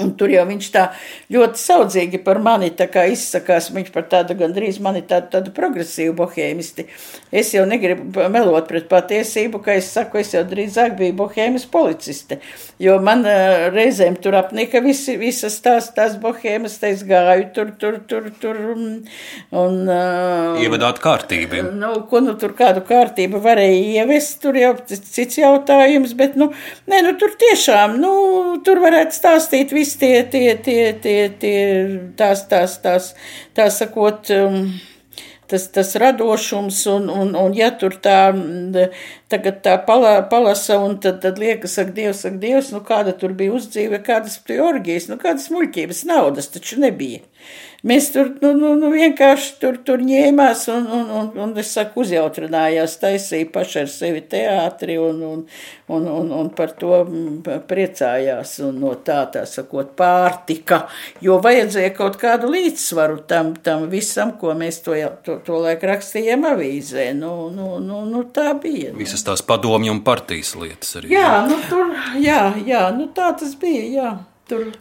Un tur jau viņš tā ļoti saudzīgi par mani izsakās. Viņš par tādu gandrīz mani tādu, tādu progresīvu bohēmisti. Es jau negribu melot pret patiesību, ka es saku, es jau drīzāk biju bohēmas policiste. Jo man uh, reizēm tur apnika visi, visas tās, tās bohēmas, te es gāju tur, tur, tur, tur. Un, uh, Ievedāt kārtību. Nu, ko nu tur kādu kārtību varēja ievest, tur jau cits jautājums, bet, nu, nē, nu tur tiešām, nu, tur varētu stāstīt visu viss tie, tie, tie, tie, tie tās, tās, tās, tā sakot, um, tas, tas radošums, un, un, un ja tur tā, tagad tā pala, palasa, un tad, tad liekas, ak, Dievs, ak, Dievs, nu kāda tur bija uzdzīve, kādas bija orgijas, nu kādas muļķības, naudas taču nebija. Mēs tur nu, nu, nu vienkārši tur, tur ņēmās un, un, un, un es saku, uzjautrinājās, taisīja paši ar sevi teātri un, un, un, un, un par to priecājās un no tā, tā sakot, pārtika, jo vajadzēja kaut kādu līdzsvaru tam, tam visam, ko mēs to, to, to laiku rakstījām avīzē. Nu, nu, nu, nu tā bija. Nu. Visas tās padomju un partijas lietas arī. Jā, nu tur, jā, jā, nu tā tas bija, jā. Tur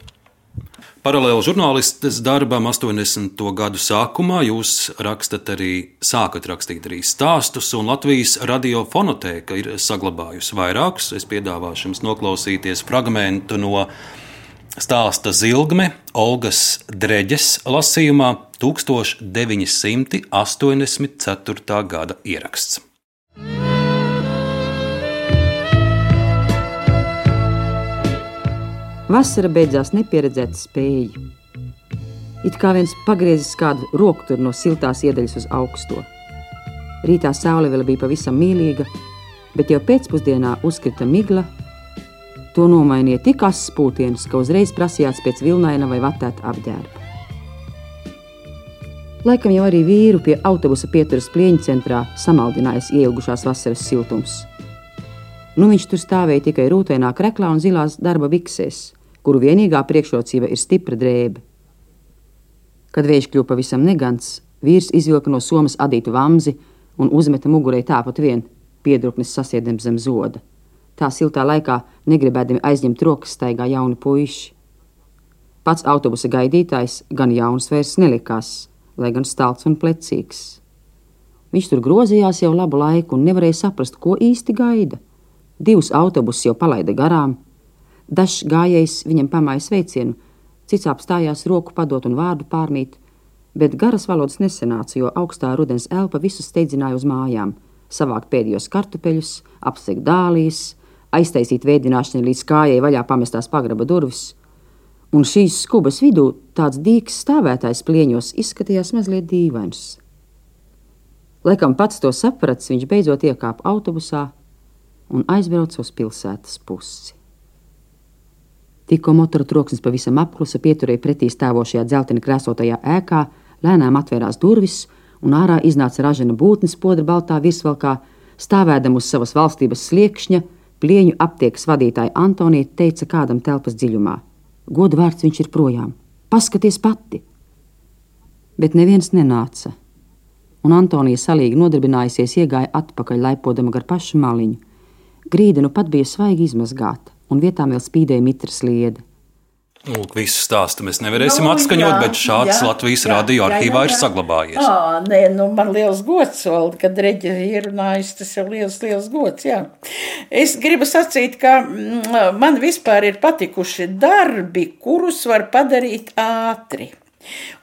Paralēli žurnālistes darbam 80. gadu sākumā jūs rakstat arī, sākat rakstīt arī stāstus, un Latvijas radiofonotēka ir saglabājusi vairākus. Es piedāvāšu jums noklausīties fragmentu no stāsta Zilgme Olgas Dreģes lasījumā 1984. gada ieraksts. Vasara beidzās nepieredzēta spēja. It kā viens pagriezis kādu roku no siltās iedaļas uz augsto. Rītā saule vēl bija pavisam mīlīga, bet jau pēcpusdienā uzkrita migla. To nomainīja tik asins pūtiens, ka uzreiz prasījās pēc vilnaina vai vatēta apģērba. Laikam jau arī vīru pie autobusa pieturas plieņa centrā samaldinājis ielgušās vasaras siltums. Nu viņš tur stāvēja tikai rūtēnā kreklā un zilās darba biksēs kuru vienīgā priekšrocība ir stipra drēbe. Kad vējš kļuva pavisam negants, vīrs izvilka no somas adītu vamzi un uzmeta mugurē tāpat vien piedruknes sasiedam zem zoda. Tā siltā laikā, negribēdami aizņemt rokas, staigā jauni puiši. Pats autobusa gaidītājs gan jauns vairs nelikās, lai gan stalts un plecīgs. Viņš tur grozījās jau labu laiku un nevarēja saprast, ko īsti gaida. Divus autobusus jau palaida garām, Dažs gājējs viņam pamāja sveicienu, cits apstājās roku padot un vārdu pārmīt, bet garas valodas nesenāca, jo augstā rudens elpa visus steidzināja uz mājām, savākt pēdējos kartupeļus, apsegt dālijas, aiztaisīt vēdināšanu līdz kājai vaļā pamestās pagraba durvis. Un šīs skubas vidū tāds dīks stāvētājs plieņos izskatījās mazliet dīvains. Laikam pats to saprats, viņš beidzot iekāpa autobusā un aizbrauca uz pilsētas pusi. Tikko motora troksnis pavisam apklusa, pieturēja pretī stāvošajā dzelteni krēsotajā ēkā, lēnām atvērās durvis, un ārā iznāca ražana būtnes podra baltā virsvalkā, stāvēdam uz savas valstības sliekšņa, plieņu aptiekas vadītāja Antonija teica kādam telpas dziļumā: Godu vārds viņš ir projām, paskaties pati! Bet neviens nenāca, un Antonija salīgi nodarbinājusies iegāja atpakaļ, laipodama gar pašu maliņu. Grīda nu pat bija svaigi izmazgāta un vietām vēl spīdēja mitras liede. Nu, lūk, visu stāstu mēs nevarēsim no, atskaņot, jā, bet šāds jā, Latvijas radio arhīvā ir saglabājies. Jā, nē, nu, man liels gods, vēl, kad reģi ir runājis, tas ir liels, liels gods, jā. Es gribu sacīt, ka mm, man vispār ir patikuši darbi, kurus var padarīt ātri.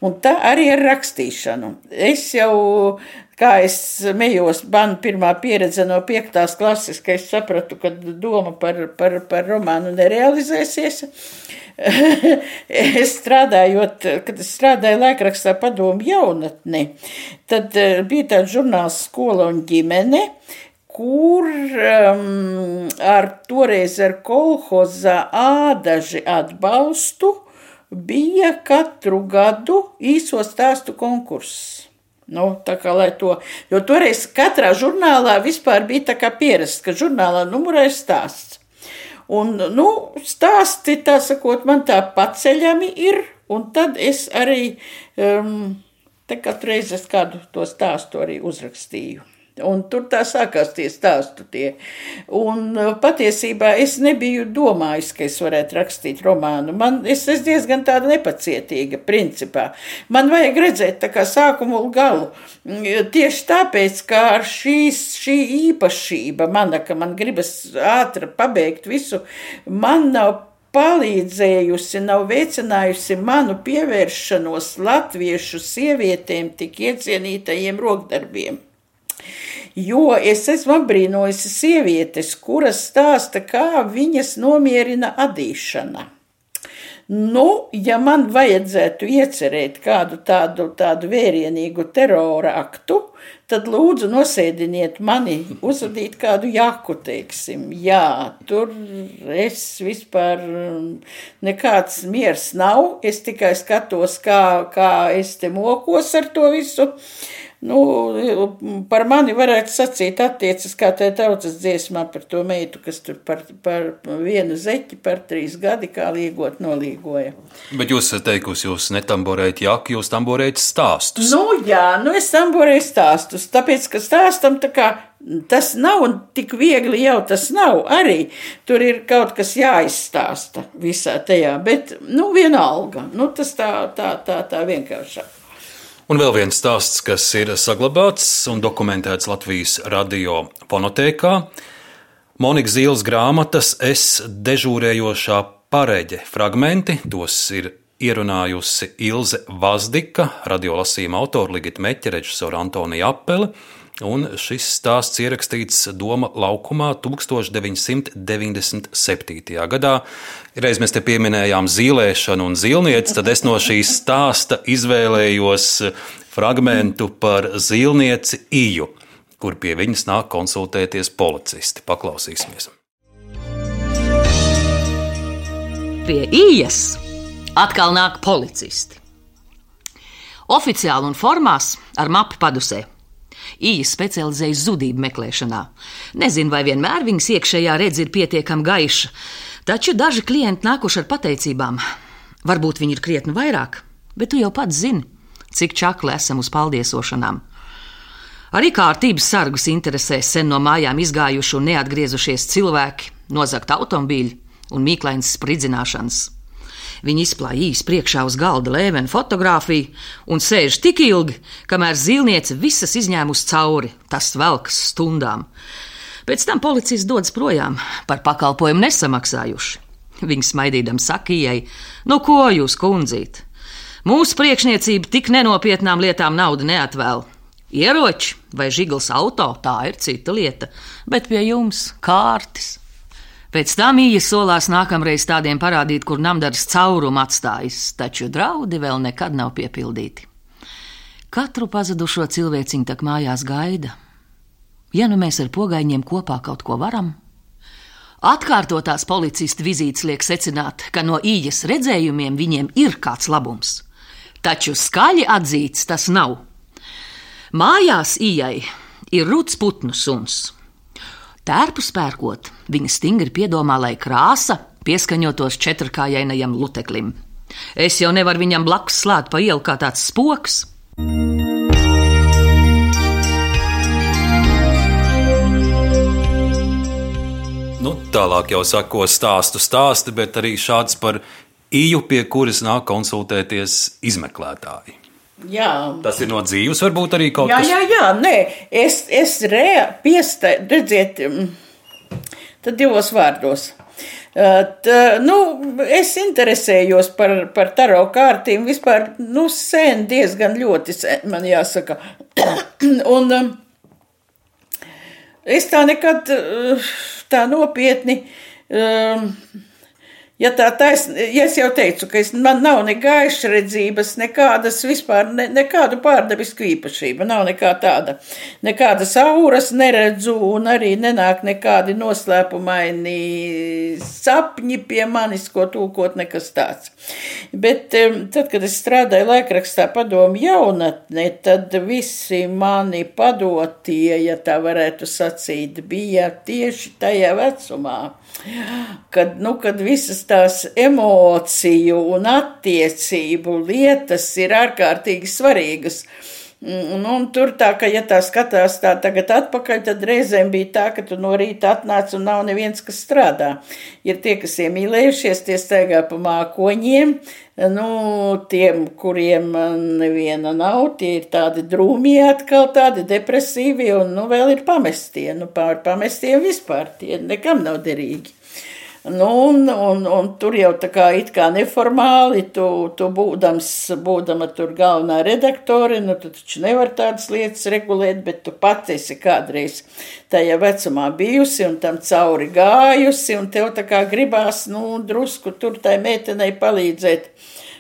Un tā arī ar rakstīšanu. Es jau kā es mejos, man pirmā pieredze no piektās klases, ka es sapratu, ka doma par, par, par romānu nerealizēsies. (laughs) es strādājot, kad es strādāju laikrakstā padomu jaunatni, tad eh, bija tāds žurnāls skola un ģimene, kur um, ar toreiz ar kolhoza ādaži atbalstu bija katru gadu īso stāstu konkurss. Nu, kā, to, jo toreiz katrā žurnālā vispār bija tā kā pierasts, ka žurnālā numurā ir stāsts. Un, nu, stāsti, tā sakot, man tā paceļami ir, un tad es arī, um, te katru reizi es kādu to stāstu arī uzrakstīju. Un tur tā sākās tie stāstu tie. Un uh, patiesībā es nebiju domājis, ka es varētu rakstīt romānu. Man, es esmu diezgan tāda nepacietīga, principā. Man vajag redzēt tā kā sākumu un galu. Mm, tieši tāpēc, ka ar šīs, šī īpašība mana, ka man gribas ātri pabeigt visu, man nav palīdzējusi, nav veicinājusi manu pievēršanos latviešu sievietēm tik iecienītajiem rokdarbiem. Jo es esmu apbrīnojusi sievietes, kuras stāsta, kā viņas nomierina adīšana. Nu, ja man vajadzētu iecerēt kādu tādu, tādu vērienīgu terora aktu, tad lūdzu nosēdiniet mani, uzvadīt kādu jaku, teiksim. Jā, tur es vispār nekāds miers nav, es tikai skatos, kā, kā es te mokos ar to visu. Nu, par mani varētu sacīt, attiecas kā tā tautas dziesmā par to meitu, kas tur par, par vienu zeķi par trīs gadi kā līgot nolīgoja. Bet jūs teikusi, jūs netamborējat jaku, jūs tamborējat stāstus. Nu, jā, nu es tamborēju stāstus, tāpēc, ka stāstam tā kā tas nav tik viegli jau tas nav. Arī tur ir kaut kas jāizstāsta visā tajā, bet, nu, vienalga, nu, tas tā, tā, tā, tā vienkāršāk. Un vēl viens stāsts, kas ir saglabāts un dokumentēts Latvijas radio fonotēkā. Monika Zīles grāmatas Es dežūrējošā pareģe fragmenti, tos ir ierunājusi Ilze Vazdika, radiolasījuma autora Ligita Meķa, režisora Antonija Apele un šis stāsts ierakstīts Doma laukumā 1997. gadā. Reiz mēs te pieminējām zīlēšanu un zīlnieci, tad es no šīs stāsta izvēlējos fragmentu par zīlnieci Iju, kur pie viņas nāk konsultēties policisti. Paklausīsimies! Pie Ijas atkal nāk policisti. Oficiāli un formās ar mapu padusē Īja specializējas zudību meklēšanā. Nezinu, vai vienmēr viņas iekšējā redze ir pietiekami gaiša, taču daži klienti nākuši ar pateicībām. Varbūt viņi ir krietni vairāk, bet tu jau pats zini, cik čakli esam uz paldiesošanām. Arī kārtības sargus interesē sen no mājām izgājuši un neatgriezušies cilvēki, nozagt automobīļi un mīklainas spridzināšanas. Viņa izplāja īsi priekšā uz galda lēvenu fotografiju un sēž tik ilgi, kamēr zīlniece visas izņēmusi cauri, tas velkas stundām. Pēc tam policists dodas projām, par pakalpojumu nesamaksājuši. Viņa smaidīdam sakījai: Nu, ko jūs, kundzīt? Mūsu priekšniecība tik nenopietnām lietām naudu neatvēl. Ieroči vai žigls auto, tā ir cita lieta, bet pie jums kārtas. Pēc tam īja solās nākamreiz tādiem parādīt, kur namdars caurumu atstājis, taču draudi vēl nekad nav piepildīti. Katru pazudušo cilvēciņu tak mājās gaida. Ja nu mēs ar pogaiņiem kopā kaut ko varam, Atkārtotās policistu vizītes liek secināt, ka no ījas redzējumiem viņiem ir kāds labums. Taču skaļi atzīts tas nav. Mājās ījai ir rūts putnu suns, Tērpu spērkot, viņa stingri piedomā, lai krāsa pieskaņotos četrkājainajam luteklim. Es jau nevaru viņam blakus slēgt pa ielu kā tāds spoks. Nu, tālāk jau sako stāstu stāsti, bet arī šāds par īju, pie kuras nāk konsultēties izmeklētāji. Jā. Tas ir no dzīves, varbūt arī kaut jā, kas tāds. Jā, jā, nē, es, es piesta, redziet, mm, tad divos vārdos. Tā, nu, es interesējos par, par taro kārtīm vispār, nu, sen, diezgan ļoti sen, man jāsaka. (clears throat) Un es tā nekad tā nopietni. Um, Ja tā taisnība, ja es jau teicu, ka es, man nav ne gaišredzības, nekādas vispār, ne, nekādu pārdabisku īpašību, nav nekā tāda, nekādas auras neredzu un arī nenāk nekādi noslēpumaini sapņi pie manis, ko tūkot nekas tāds. Bet tad, kad es strādāju laikrakstā padomu jaunatne, tad visi mani padotie, ja tā varētu sacīt, bija tieši tajā vecumā kad, nu, kad visas tās emociju un attiecību lietas ir ārkārtīgi svarīgas. Mm, Nu, tur tā, ka, ja tā skatās tā tagad atpakaļ, tad reizēm bija tā, ka tu no rīta atnāc un nav neviens, kas strādā. Ir tie, kas iemīlējušies, tie staigā pa mākoņiem, nu, tiem, kuriem neviena nav, tie ir tādi drūmie atkal, tādi depresīvi, un, nu, vēl ir pamestie, nu, pār pamestie vispār, tie nekam nav derīgi. Nu, un, un, un tur jau tā kā kā neformāli, tu, tu būdams, būdama tur galvenā redaktore, nu, tu taču nevar tādas lietas regulēt, bet tu pati esi kādreiz tajā vecumā bijusi un tam cauri gājusi, un tev tā kā gribās, nu, drusku tur tai meitenei palīdzēt.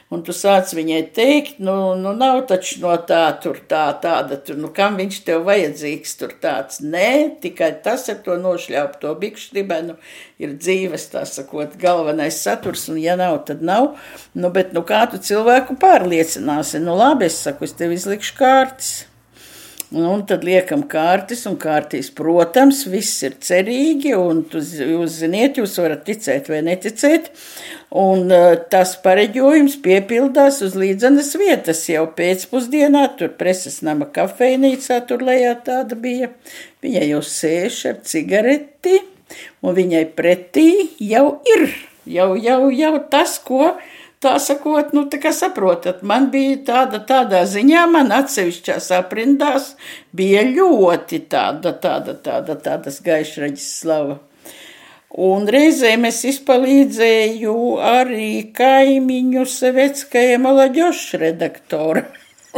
Un tu sāc viņai teikt, nu, nu nav taču no tā, tur tā, tāda, tur, nu, kam viņš tev vajadzīgs, tur tāds. Nē, tikai tas ar to nošļaupt to bikšu dibenu ir dzīves, tā sakot, galvenais saturs, un ja nav, tad nav. Nu, bet, nu, kā tu cilvēku pārliecināsi? Nu, labi, es saku, es tev izlikšu kārtas. Un, tad liekam kārtas, un kārtīs, protams, viss ir cerīgi, un tu, jūs ziniet, jūs varat ticēt vai neticēt, un uh, tas pareģojums piepildās uz līdzenas vietas jau pēcpusdienā, tur preses nama kafejnīcā, tur lejā tāda bija, viņa jau sēž ar cigareti, un viņai pretī jau ir, jau, jau, jau tas, ko Tā sakot, nu, tā kā saprotat, man bija tāda, tādā ziņā, man atsevišķās aprindās bija ļoti tāda, tāda, tāda, tādas gaišraģis slava. Un reizēm es izpalīdzēju arī kaimiņu Sevetskajam Olaģošu redaktoru.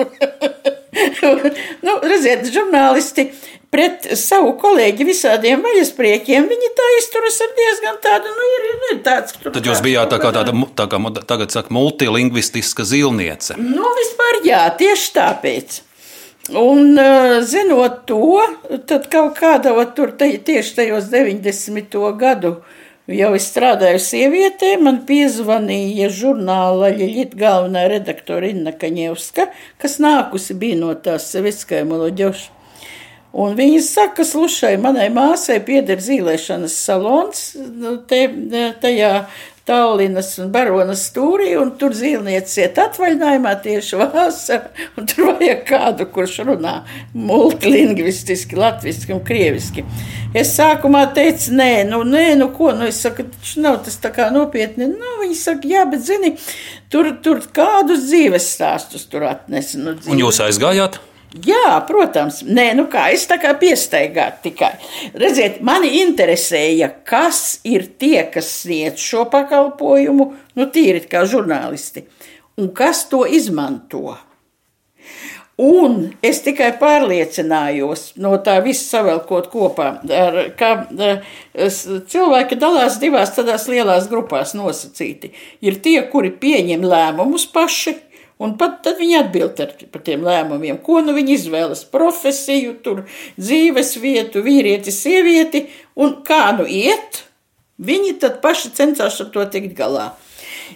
(laughs) nu, redziet, žurnālisti pret savu kolēģi visādiem vaļaspriekiem, viņi tā izturas ar diezgan tādu, nu, ir, ir tāds. Tad jūs bijāt tā kā tāda, tā kā tagad saka, multilingvistiska zilniece. Nu, vispār jā, tieši tāpēc. Un zinot to, tad kaut kādā tur tieši tajos 90. gadu jau es strādāju sievietē, man piezvanīja žurnāla Ļiļit galvenā redaktore Inna Kaņevska, kas nākusi bija no tās Seviskajā Moloģoša. Un viņa saka, slušai, manai māsai pieder zīlēšanas salons nu, te, tajā Tallinas un Baronas stūrī, un tur zīlniece iet atvaļinājumā tieši vasarā, tur vajag kādu, kurš runā multilingvistiski, latviski un krieviski. Es sākumā teicu, nē, nu, nē, nu ko, nu, es saku, taču nav tas tā kā nopietni. Nu, viņi saka, jā, bet zini, tur, tur kādus dzīves stāstus tur atnesa. Nu, dzīves. Un jūs aizgājāt? Jā, protams, nē, nu kā es tā kā piestaigāju tikai. Redziet, mani interesēja, kas ir tie, kas sniedz šo pakalpojumu, nu tīri kā žurnālisti, un kas to izmanto. Un es tikai pārliecinājos no tā visa savelkot kopā, ar, ka cilvēki dalās divās tādās lielās grupās nosacīti. Ir tie, kuri pieņem lēmumus paši, Un pat tad viņi atbild ar, par tiem lēmumiem, ko nu viņi izvēlas - profesiju, tur, dzīves vietu, vīrieti, sievieti, un kā nu iet, viņi tad paši cenšas ar to tikt galā.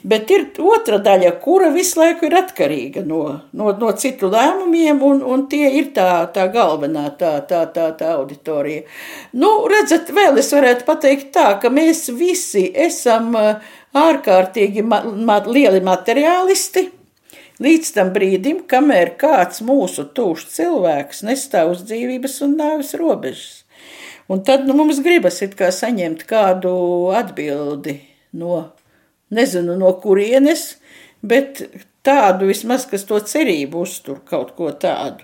Bet ir otra daļa, kura visu laiku ir atkarīga no, no, no citu lēmumiem, un, un tie ir tā, tā galvenā tā, tā, tā, tā auditorija. Nu, redzat, vēl es varētu pateikt tā, ka mēs visi esam ārkārtīgi ma ma lieli materiālisti Līdz tam brīdim, kamēr kāds mūsu tūšs cilvēks nestāv uz dzīvības un nāves robežas. Un tad nu, mums gribas saņemt kādu atbildi no, nezinu, no kurienes, bet tādu vismaz, kas to cerību uztur kaut ko tādu.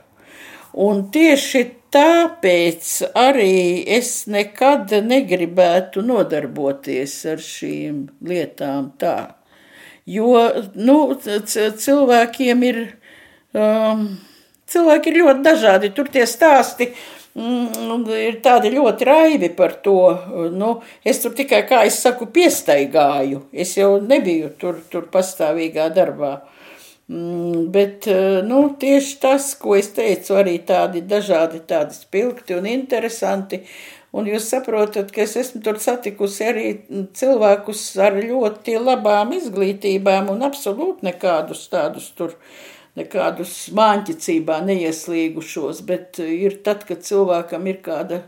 Un tieši tāpēc arī es nekad negribētu nodarboties ar šīm lietām tā Jo nu, cilvēkiem ir, um, cilvēki ir ļoti dažādi. Tur tie stāsti mm, ir tādi ļoti raivi par to. Nu, es tur tikai, kā es saku, piestaigāju. Es jau nebiju tur, tur pastāvīgā darbā. Mm, bet nu, tieši tas, ko es teicu, arī tādi dažādi, tādi spilgti un interesanti. Un jūs saprotat, ka es esmu tur satikusi arī cilvēkus ar ļoti labām izglītībām un absolūti nekādus tādus tur, nekādus māņķicībā neieslīgušos, bet ir tad, kad cilvēkam ir kāda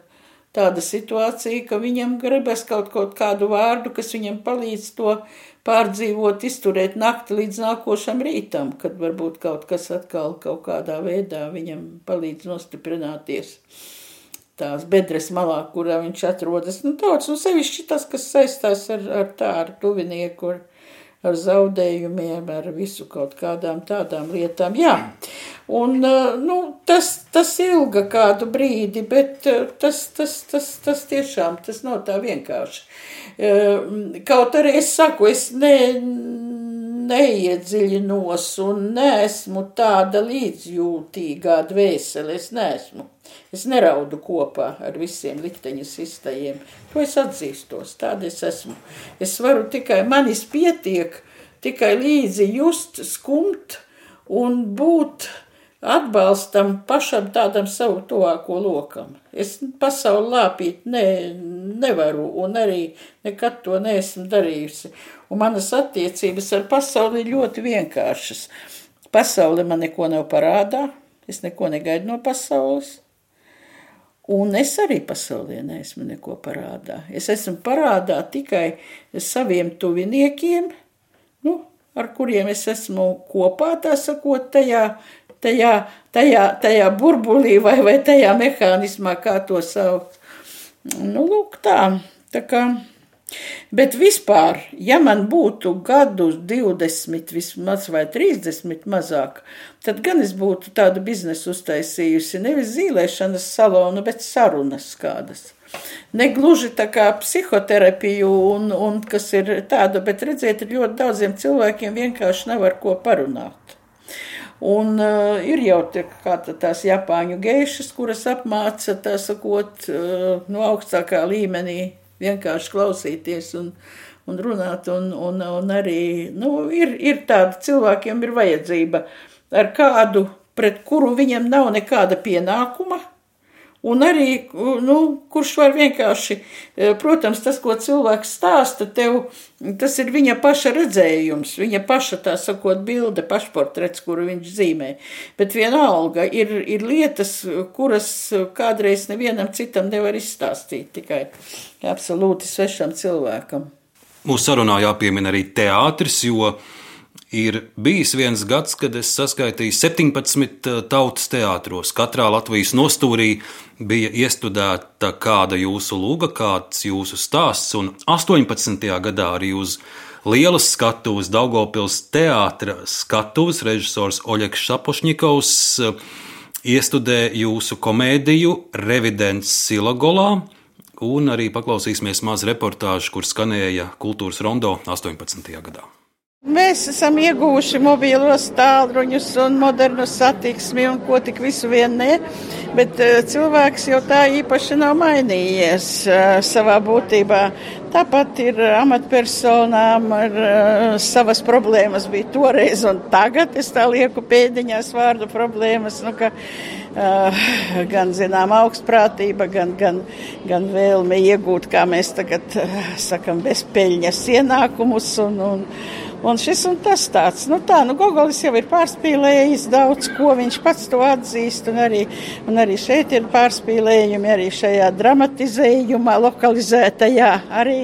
tāda situācija, ka viņam gribas kaut, kaut kādu vārdu, kas viņam palīdz to pārdzīvot, izturēt nakti līdz nākošam rītam, kad varbūt kaut kas atkal kaut kādā veidā viņam palīdz nostiprināties tās bedres malā, kurā viņš atrodas. Nu, tāds, un sevišķi tas, kas saistās ar, ar tā, ar tuvinieku, ar, ar zaudējumiem, ar visu kaut kādām tādām lietām. Jā, un nu, tas, tas ilga kādu brīdi, bet tas, tas, tas, tas tiešām tas nav tā vienkārši. Kaut arī es saku, es ne, neiedziļinos un neesmu tāda līdzjūtīgā dvēsele, es neesmu. Es neraudu kopā ar visiem likteņa sistajiem. To es atzīstos, tāda es esmu. Es varu tikai, manis pietiek tikai līdzi just, skumt un būt atbalstam pašam tādam savu tuvāko lokam. Es pasauli lāpīt ne, nevaru un arī nekad to neesmu darījusi. Un manas attiecības ar pasauli ļoti vienkāršas. Pasaule man neko nav parādā, es neko negaidu no pasaules. Un es arī pasaulē neesmu neko parādā. Es esmu parādā tikai saviem tuviniekiem, nu, ar kuriem es esmu kopā, tā sakot, tajā, tajā, tajā, tajā burbulī vai, vai tajā mehānismā, kā to sauc. Nu, lūk, tā. Tā kā Bet vispār, ja man būtu gadu 20 vismaz vai 30 mazāk, tad gan es būtu tādu biznesu uztaisījusi, nevis zīlēšanas salonu, bet sarunas kādas. Negluži tā kā psihoterapiju, un, un kas ir tāda, bet redziet, ļoti daudziem cilvēkiem vienkārši nav ar ko parunāt. Un uh, ir jau tā, tās Japāņu geišas, kuras apmāca, tā sakot, uh, no augstākā līmenī vienkārši klausīties un, un runāt. Un, un, un arī nu, ir, ir tāda cilvēkiem ir vajadzība ar kādu, pret kuru viņam nav nekāda pienākuma. Un arī, nu, kurš var vienkārši, e, protams, tas, ko cilvēks stāsta tev, tas ir viņa paša redzējums, viņa paša, tā sakot, bilde, pašportrets, kuru viņš zīmē. Bet vienalga ir, ir lietas, kuras kādreiz nevienam citam nevar izstāstīt, tikai absolūti svešam cilvēkam. Mūsu sarunā jāpiemina arī teātris, jo Ir bijis viens gads, kad es saskaitīju 17 eh, tautas teātros. Katrā Latvijas nostūrī bija iestudēta kāda jūsu lūga, kāds jūsu stāsts, un 18. gadā arī uz lielas skatuves Daugopils teātra skatuves režisors Oļegs Šapošņikovs eh, iestudē jūsu komēdiju Revidents Silagolā, un arī paklausīsimies mazu reportāžu, kur skanēja kultūras rondo 18. gadā. Mēs esam ieguvuši mobilos tālruņus un modernu satiksmi un ko tik visu vien ne, bet uh, cilvēks jau tā īpaši nav mainījies uh, savā būtībā. Tāpat ir amatpersonām ar uh, savas problēmas bija toreiz un tagad es tā lieku pēdiņās vārdu problēmas, nu, ka uh, gan, zinām, augstprātība, gan, gan, gan vēlme iegūt, kā mēs tagad uh, sakam, bezpeļņas ienākumus un, un Un šis un tas tāds, nu tā, nu Gogolis jau ir pārspīlējis daudz ko, viņš pats to atzīst, un arī, un arī šeit ir pārspīlējumi, arī šajā dramatizējumā, lokalizētajā arī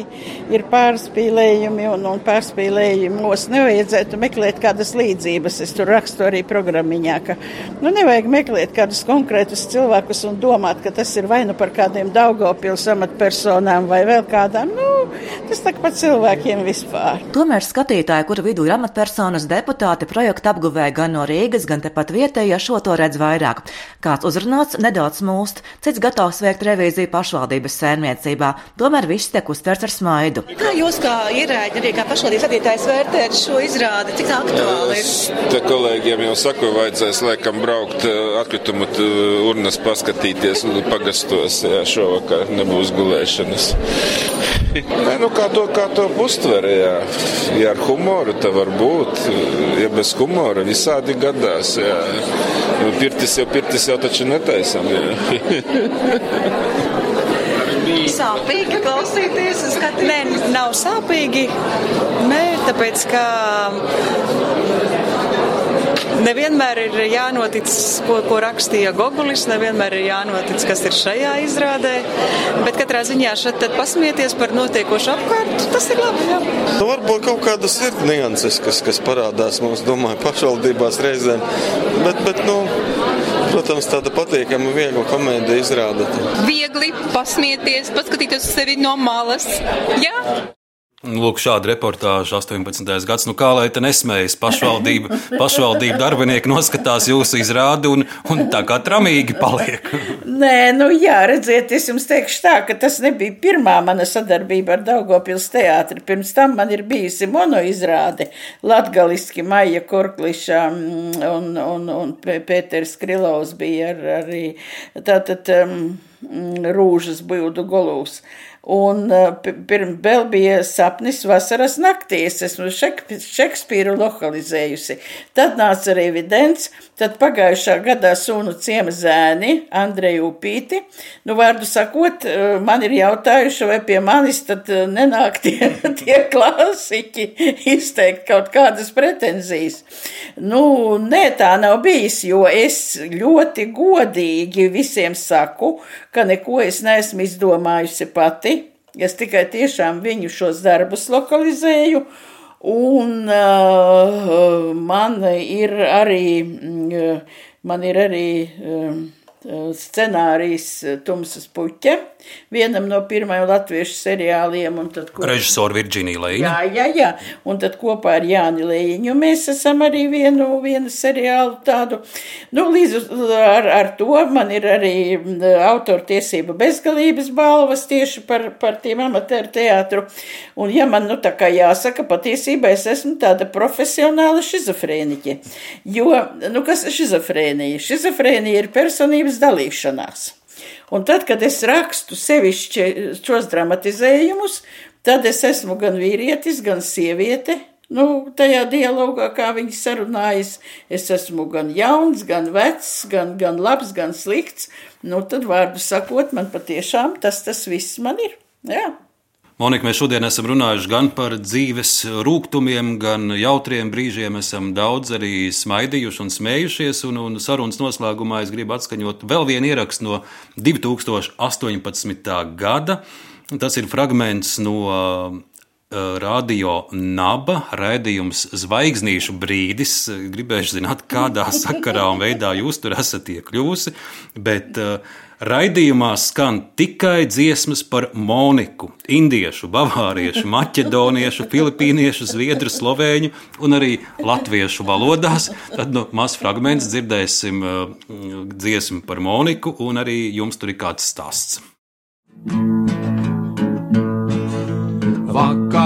ir pārspīlējumi, un, un pārspīlējumos nevajadzētu meklēt kādas līdzības. Es tur rakstu arī programmiņā, ka, nu nevajag meklēt kādus konkrētus cilvēkus un domāt, ka tas ir vai nu par kādiem Daugavpils amatpersonām vai vēl kādām, nu, tas tak pa cilvēkiem vispār. Tomēr skatītāji kura vidū ir amatpersonas deputāti, projekta apguvēja gan no Rīgas, gan tepat vietējie, šo to redz vairāk. Kāds uzrunāts, nedaudz mūst, cits gatavs veikt revīziju pašvaldības sērniecībā. Tomēr viss tiek uztverts ar smaidu. Kā jūs kā ierēģi, arī kā pašvaldības vadītājs vērtējat šo izrādi, cik aktuāli ir? Te kolēģiem jau saku, vajadzēs laikam braukt eh, atkritumu urnas paskatīties pagastos, jā, šovakar nebūs gulēšanas. Nē, (laughs) nu kā to, kā to uztver, jā. Ja ar humoru tā var būt, ja bez humora visādi gadās, jā. Nu, pirtis jau, pirtis jau taču netaisam. (laughs) Sāpīgi klausīties. Nē, nav sāpīgi. Nē, tāpēc, ka Nevienmēr ir jānotic, ko, ko rakstīja Gogulis, nevienmēr ir jānotic, kas ir šajā izrādē, bet katrā ziņā šeit pasmieties par notiekošu apkārt, tas ir labi. Jā. Nu, varbūt kaut kādas ir nianses, kas, kas parādās mums, domāju, pašvaldībās reizēm, bet, bet nu, Protams, tāda patīkama, viegla komēdija izrāda. Viegli pasmieties, paskatīties uz sevi no malas. Jā? Lūk, šāda reportāža 18. gads. Nu, kā lai te nesmējas pašvaldība, (laughs) pašvaldība darbinieki noskatās jūsu izrādi un, un tā kā tramīgi paliek. (laughs) Nē, nu jā, redziet, es jums teikšu tā, ka tas nebija pirmā mana sadarbība ar Daugopils teātri. Pirms tam man ir bijusi monoizrāde latgaliski Maija Korkliša mm, un, un, un Pēters Krilovs bija ar, arī tātad um, Rūžas bildu golūs. Un uh, pirms vēl bija sapnis vasaras naktīs. Esmu Šekspīru lokalizējusi. Tad nāca arī evidents, tad pagājušā gadā sunu ciema zēni Andreju Upīti. Nu, vārdu sakot, uh, man ir jautājuši, vai pie manis tad uh, nenāk tie, (laughs) tie klasiķi izteikt kaut kādas pretenzijas. Nu, nē, tā nav bijis, jo es ļoti godīgi visiem saku, ka neko es neesmu izdomājusi pati. Es tikai tiešām viņu šos darbus lokalizēju, un uh, man ir arī, uh, man ir arī uh, scenārijs Tumsas puķe, vienam no pirmajiem latviešu seriāliem. Tad, ko... Režisora Virģīnija Leja. Jā, jā, jā, un tad kopā ar Jāni Lejiņu mēs esam arī vienu, vienu seriālu tādu. Nu, līdz ar, ar to man ir arī autortiesība bezgalības balvas tieši par, par tiem amatēru teātru. Un ja man, nu, tā kā jāsaka, patiesībā es esmu tāda profesionāla šizofrēniķe. Jo, nu, kas ir šizofrēnija? Šizofrēnija ir personības dalīšanās. Un tad, kad es rakstu sevišķi šos dramatizējumus, tad es esmu gan vīrietis, gan sieviete. Nu, tajā dialogā, kā viņi sarunājas, es esmu gan jauns, gan vecs, gan, gan labs, gan slikts. Nu, tad, vārdu sakot, man patiešām tas, tas viss man ir. Jā. Monika, mēs šodien esam runājuši gan par dzīves rūkumiem, gan jautriem brīžiem. Esam daudz arī smaidījuši un smējušies. Un, un sarunas noslēgumā es gribu atskaņot vēl vienu ierakstu no 2018. gada. Tas ir fragments no uh, radio naba raidījums Zvaigznīšu brīdis. Gribēju zināt, kādā sakarā un veidā jūs tur esat iekļuvusi. Bet, uh, Raidījumā skan tikai dziesmas par Moniku, indiešu, bavāriešu, (laughs) maķedoniešu, filipīniešu, zviedru, slovēņu un arī latviešu valodās. Tad no nu, mazs fragments dzirdēsim uh, dziesmu par Moniku, un arī jums tur ir kāds stāsts.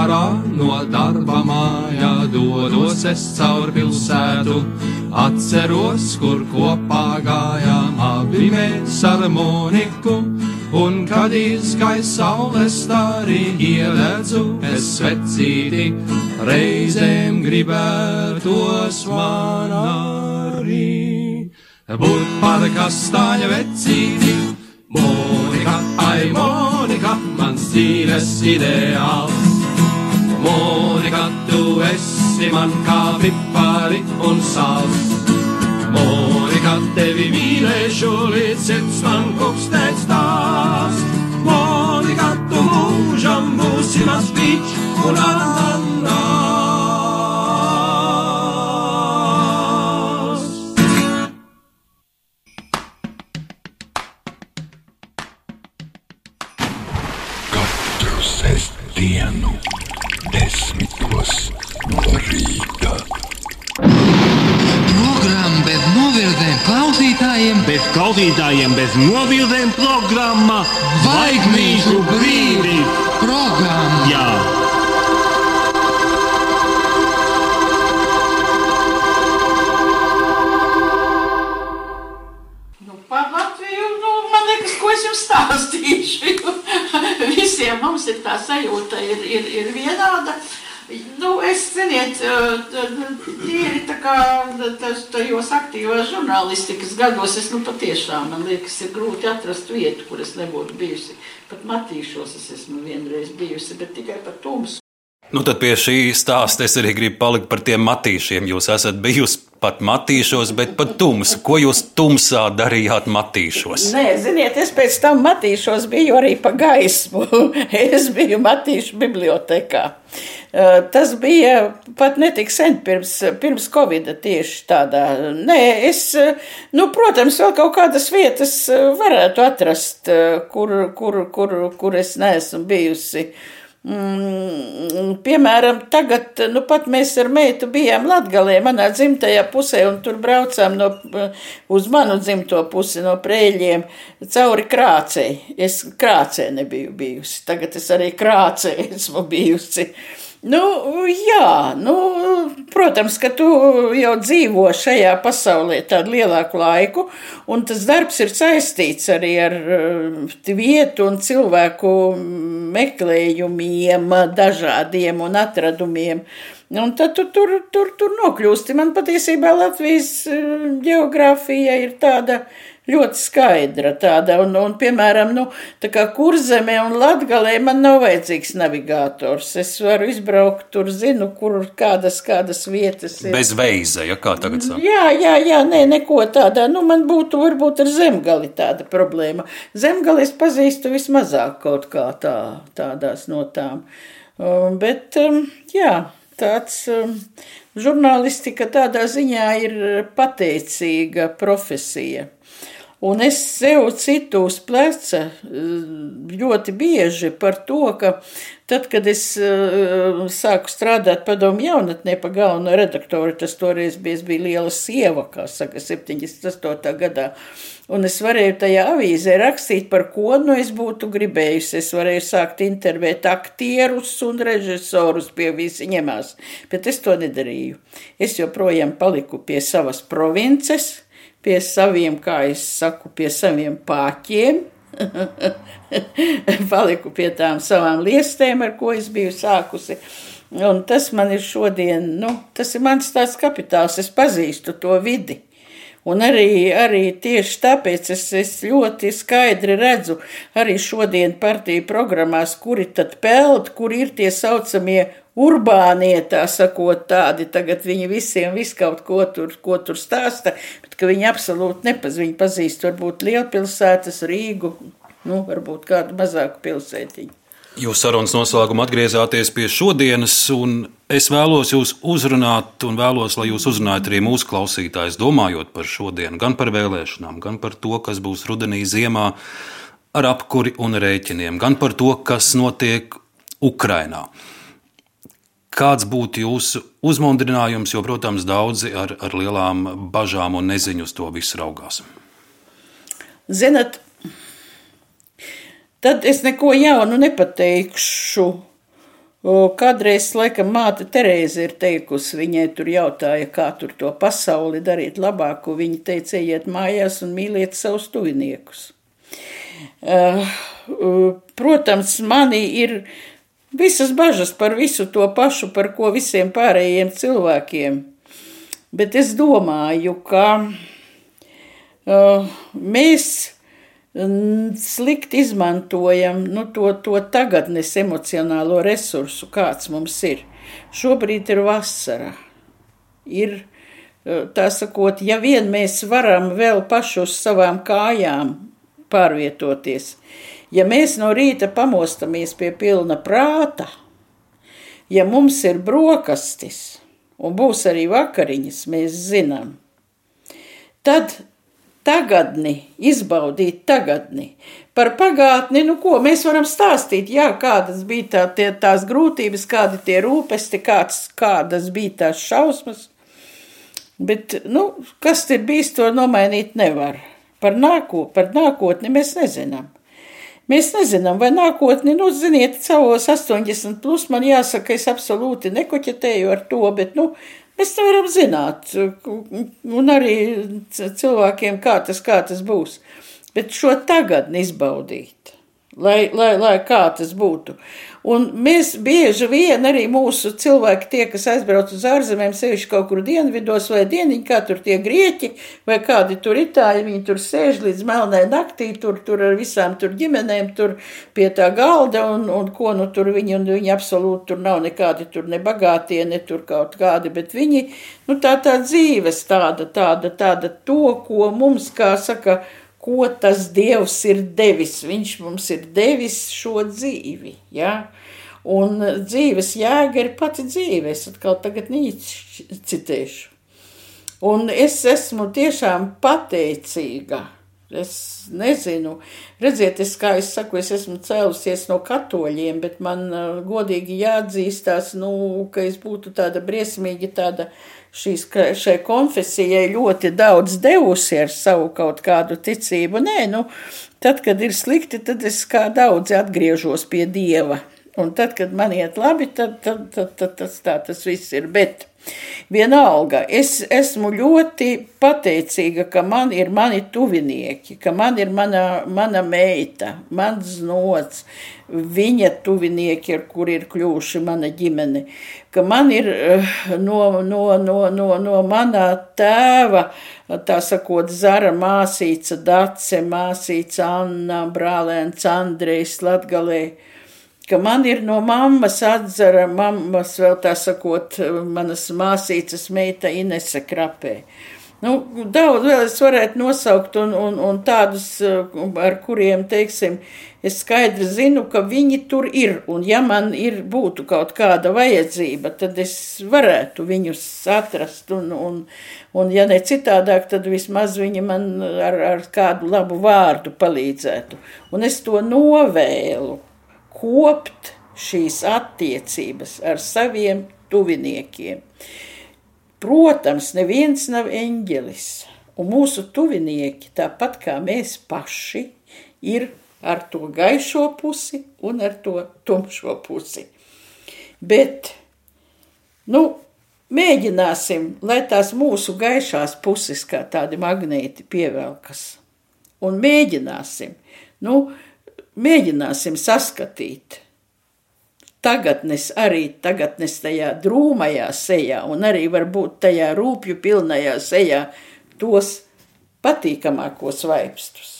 Vakarā no darba mājā dodos es caur pilsētu Atceros, kur kopā gājām abi mēs ar Moniku, un kad izgai saules starī ieledzu es svecīti, reizēm gribētos man arī. Būt par kastāņa vecīti, Monika, ai Monika, mans dzīves ideāls. Monika, tu esi man kā pipari un sāls. Monika, tevi mīlēšu līdz sirds man kukstēts tās. Monika, tu mūžam būsi mans pīč un ananās. Klausītājiem, bez novirzēm programma Zvaigznīšu brīdi programma. Jā. Nu, par Latviju, nu, man liekas, ko es jums stāstīšu. (laughs) Visiem mums ir tā sajūta, ir, ir, ir vienāda. Nu, es, ziniet, tīri tā kā tajos aktīvās žurnālistikas gados, es nu patiešām, man liekas, ir grūti atrast vietu, kur es nebūtu bijusi. Pat Matīšos es esmu vienreiz bijusi, bet tikai par tumsu. Nu, tad pie šī stāsta es arī gribu palikt par tiem matīšiem. Jūs esat bijusi pat matīšos, bet pat tumsa. Ko jūs tumsā darījāt matīšos? Nē, ziniet, es pēc tam matīšos biju arī pa gaismu. (laughs) es biju matīšu bibliotekā. Tas bija pat netik sen pirms, pirms Covid tieši tādā. Nē, es, nu, protams, vēl kaut kādas vietas varētu atrast, kur, kur, kur, kur es neesmu bijusi. Mm, piemēram, tagad, nu mēs ar meitu bijām Latgalē, manā dzimtajā pusē, un tur braucām no, uz manu dzimto pusi no prēļiem cauri krācei. Es krācē nebiju bijusi, tagad es arī krācē (laughs) esmu bijusi. Nu, jā, nu, protams, ka tu jau dzīvo šajā pasaulē tādu lielāku laiku, un tas darbs ir saistīts arī ar uh, vietu un cilvēku meklējumiem, dažādiem un atradumiem. Un tad tu tur, tur, tur nokļūsti. Man patiesībā Latvijas uh, geogrāfija ir tāda ļoti skaidra. Tāda, un, un, piemēram, nu, kurzemē un latgalē man nav vajadzīgs navigators. Es varu izbraukt tur, zinu, kur kādas, kādas vietas ir. Bez veiza, ja kā tagad saka. Jā, jā, jā, nē, neko tādā. Nu, man būtu varbūt ar zemgali tāda problēma. Zemgali es pazīstu vismazāk kaut kā tā, tādās no tām. Um, bet, um, jā, tāds. Um, Žurnālistika tādā ziņā ir pateicīga profesija. Un es sev citu uz pleca ļoti bieži par to, ka tad, kad es uh, sāku strādāt padomu jaunatnē pa galveno redaktoru, tas toreiz bija, bija liela sieva, kā saka, 78. gadā. Un es varēju tajā avīzē rakstīt, par ko nu es būtu gribējusi. Es varēju sākt intervēt aktierus un režisorus pie visi ņemās, bet es to nedarīju. Es joprojām paliku pie savas provinces, pie saviem, kā es saku, pie saviem pāķiem. (laughs) Paliku pie tām savām liestēm, ar ko es biju sākusi. Un tas man ir šodien, nu, tas ir mans tāds kapitāls, es pazīstu to vidi. Un arī, arī tieši tāpēc es, es ļoti skaidri redzu arī šodien partiju programmās, kuri tad peld, kur ir tie saucamie urbānie, tā sakot, tādi tagad viņi visiem visu kaut ko tur, ko tur stāsta, ka viņi absolūti nepaz, viņi pazīst varbūt lielpilsētas, Rīgu, nu, varbūt kādu mazāku pilsētiņu. Jūs sarunas noslēgumā atgriezāties pie šodienas, un es vēlos jūs uzrunāt, un vēlos, lai jūs uzrunājat arī mūsu klausītājus, domājot par šodienu, gan par vēlēšanām, gan par to, kas būs rudenī, ziemā ar apkuri un rēķiniem, gan par to, kas notiek Ukrainā. Kāds būtu jūsu uzmundrinājums, jo, protams, daudzi ar, ar lielām bažām un neziņu uz to visu raugās? Zinat, tad es neko jaunu nepateikšu. Kādreiz, laikam, māte Terēze ir teikusi, viņai tur jautāja, kā tur to pasauli darīt labāku. Viņa teica, ejiet mājās un mīliet savus tuviniekus. Protams, mani ir visas bažas par visu to pašu, par ko visiem pārējiem cilvēkiem. Bet es domāju, ka uh, mēs slikti izmantojam nu, to, to tagadnes emocionālo resursu, kāds mums ir. Šobrīd ir vasara. Ir, tā sakot, ja vien mēs varam vēl paši uz savām kājām pārvietoties, ja mēs no rīta pamostamies pie pilna prāta, ja mums ir brokastis un būs arī vakariņas, mēs zinām, tad tagadni, izbaudīt tagadni. Par pagātni, nu ko mēs varam stāstīt, jā, kādas bija tā, tie, tās grūtības, kādi tie rūpesti, kāds, kādas bija tās šausmas. Bet, nu, kas ir bijis, to nomainīt nevar. Par, nāko, par nākotni mēs nezinām. Mēs nezinām, vai nākotni, nu, ziniet, savos 80 plus man jāsaka, es absolūti nekoķetēju ar to, bet, nu, Mēs nevaram zināt, un arī cilvēkiem, kā tas, kā tas būs. Bet šo tagadni izbaudīt, lai, lai, lai kā tas būtu. Un mēs bieži vien arī mūsu cilvēki, tie, kas aizbrauc uz ārzemēm, sevišķi kaut kur dienvidos vai dieniņā, kā tur tie grieķi vai kādi tur itāļi, viņi tur sēž līdz melnai naktī, tur, tur ar visām tur ģimenēm, tur pie tā galda un, un ko nu tur viņi, un viņi absolūti tur nav nekādi tur ne bagātie, ne tur kaut kādi, bet viņi, nu tā tā dzīves tāda, tāda, tāda to, ko mums, kā saka, ko tas Dievs ir devis. Viņš mums ir devis šo dzīvi. Ja? Un dzīves jēga ir pati dzīve. Es atkal tagad citēšu. Un es esmu tiešām pateicīga. Es nezinu, redziet, es, kā es saku, es esmu cēlusies no katoļiem, bet man godīgi jāatzīstās, nu, ka es būtu tāda briesmīgi tāda šīs, šai konfesijai ļoti daudz devusi ar savu kaut kādu ticību. Nē, nu, tad, kad ir slikti, tad es kā daudz atgriežos pie Dieva. Un tad, kad man iet labi, tad, tad, tad, tad tas tā tas viss ir. Bet vienalga, es esmu ļoti pateicīga, ka man ir mani tuvinieki, ka man ir mana, mana meita, mans nots, viņa tuvinieki, ar kur ir kļuvuši mana ģimene, ka man ir eh, no, no, no, no, no manā tēva, tā sakot, Zara māsīca Dace, māsīca Anna, brālēns Andrejs Latgalē, ka man ir no mammas atzara, mammas vēl tā sakot, manas māsīcas meita Inese Krapē. Nu, daudz vēl es varētu nosaukt, un, un, un tādus, ar kuriem, teiksim, es skaidri zinu, ka viņi tur ir, un ja man ir, būtu kaut kāda vajadzība, tad es varētu viņus atrast, un, un, un ja ne citādāk, tad vismaz viņi man ar, ar kādu labu vārdu palīdzētu. Un es to novēlu kopt šīs attiecības ar saviem tuviniekiem. Protams, neviens nav eņģelis, un mūsu tuvinieki, tāpat kā mēs paši, ir ar to gaišo pusi un ar to tumšo pusi. Bet, nu, mēģināsim, lai tās mūsu gaišās puses kā tādi magnēti pievelkas, un mēģināsim, nu, mēģināsim saskatīt tagadnes, arī tagadnes tajā drūmajā sejā, un arī varbūt tajā rūpju pilnajā sejā tos patīkamākos vaipstus.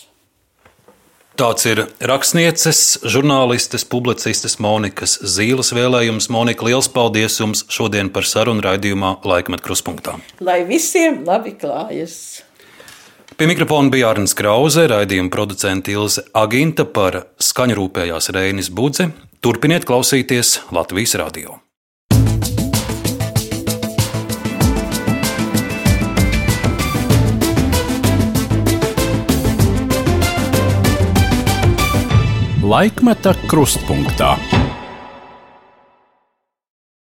Tāds ir rakstnieces, žurnālistes, publicistes Monikas Zīles vēlējums. Monika, liels paldies jums šodien par sarunu raidījumā Laikmet Kruspunktā. Lai visiem labi klājas! Pie mikrofona bija Arnēs Krause, raidījuma producente Ilze Aginta par skaņu rūpējās Reinis Budze. Turpiniet klausīties Latvijas radio. Laikmeta krustpunktā.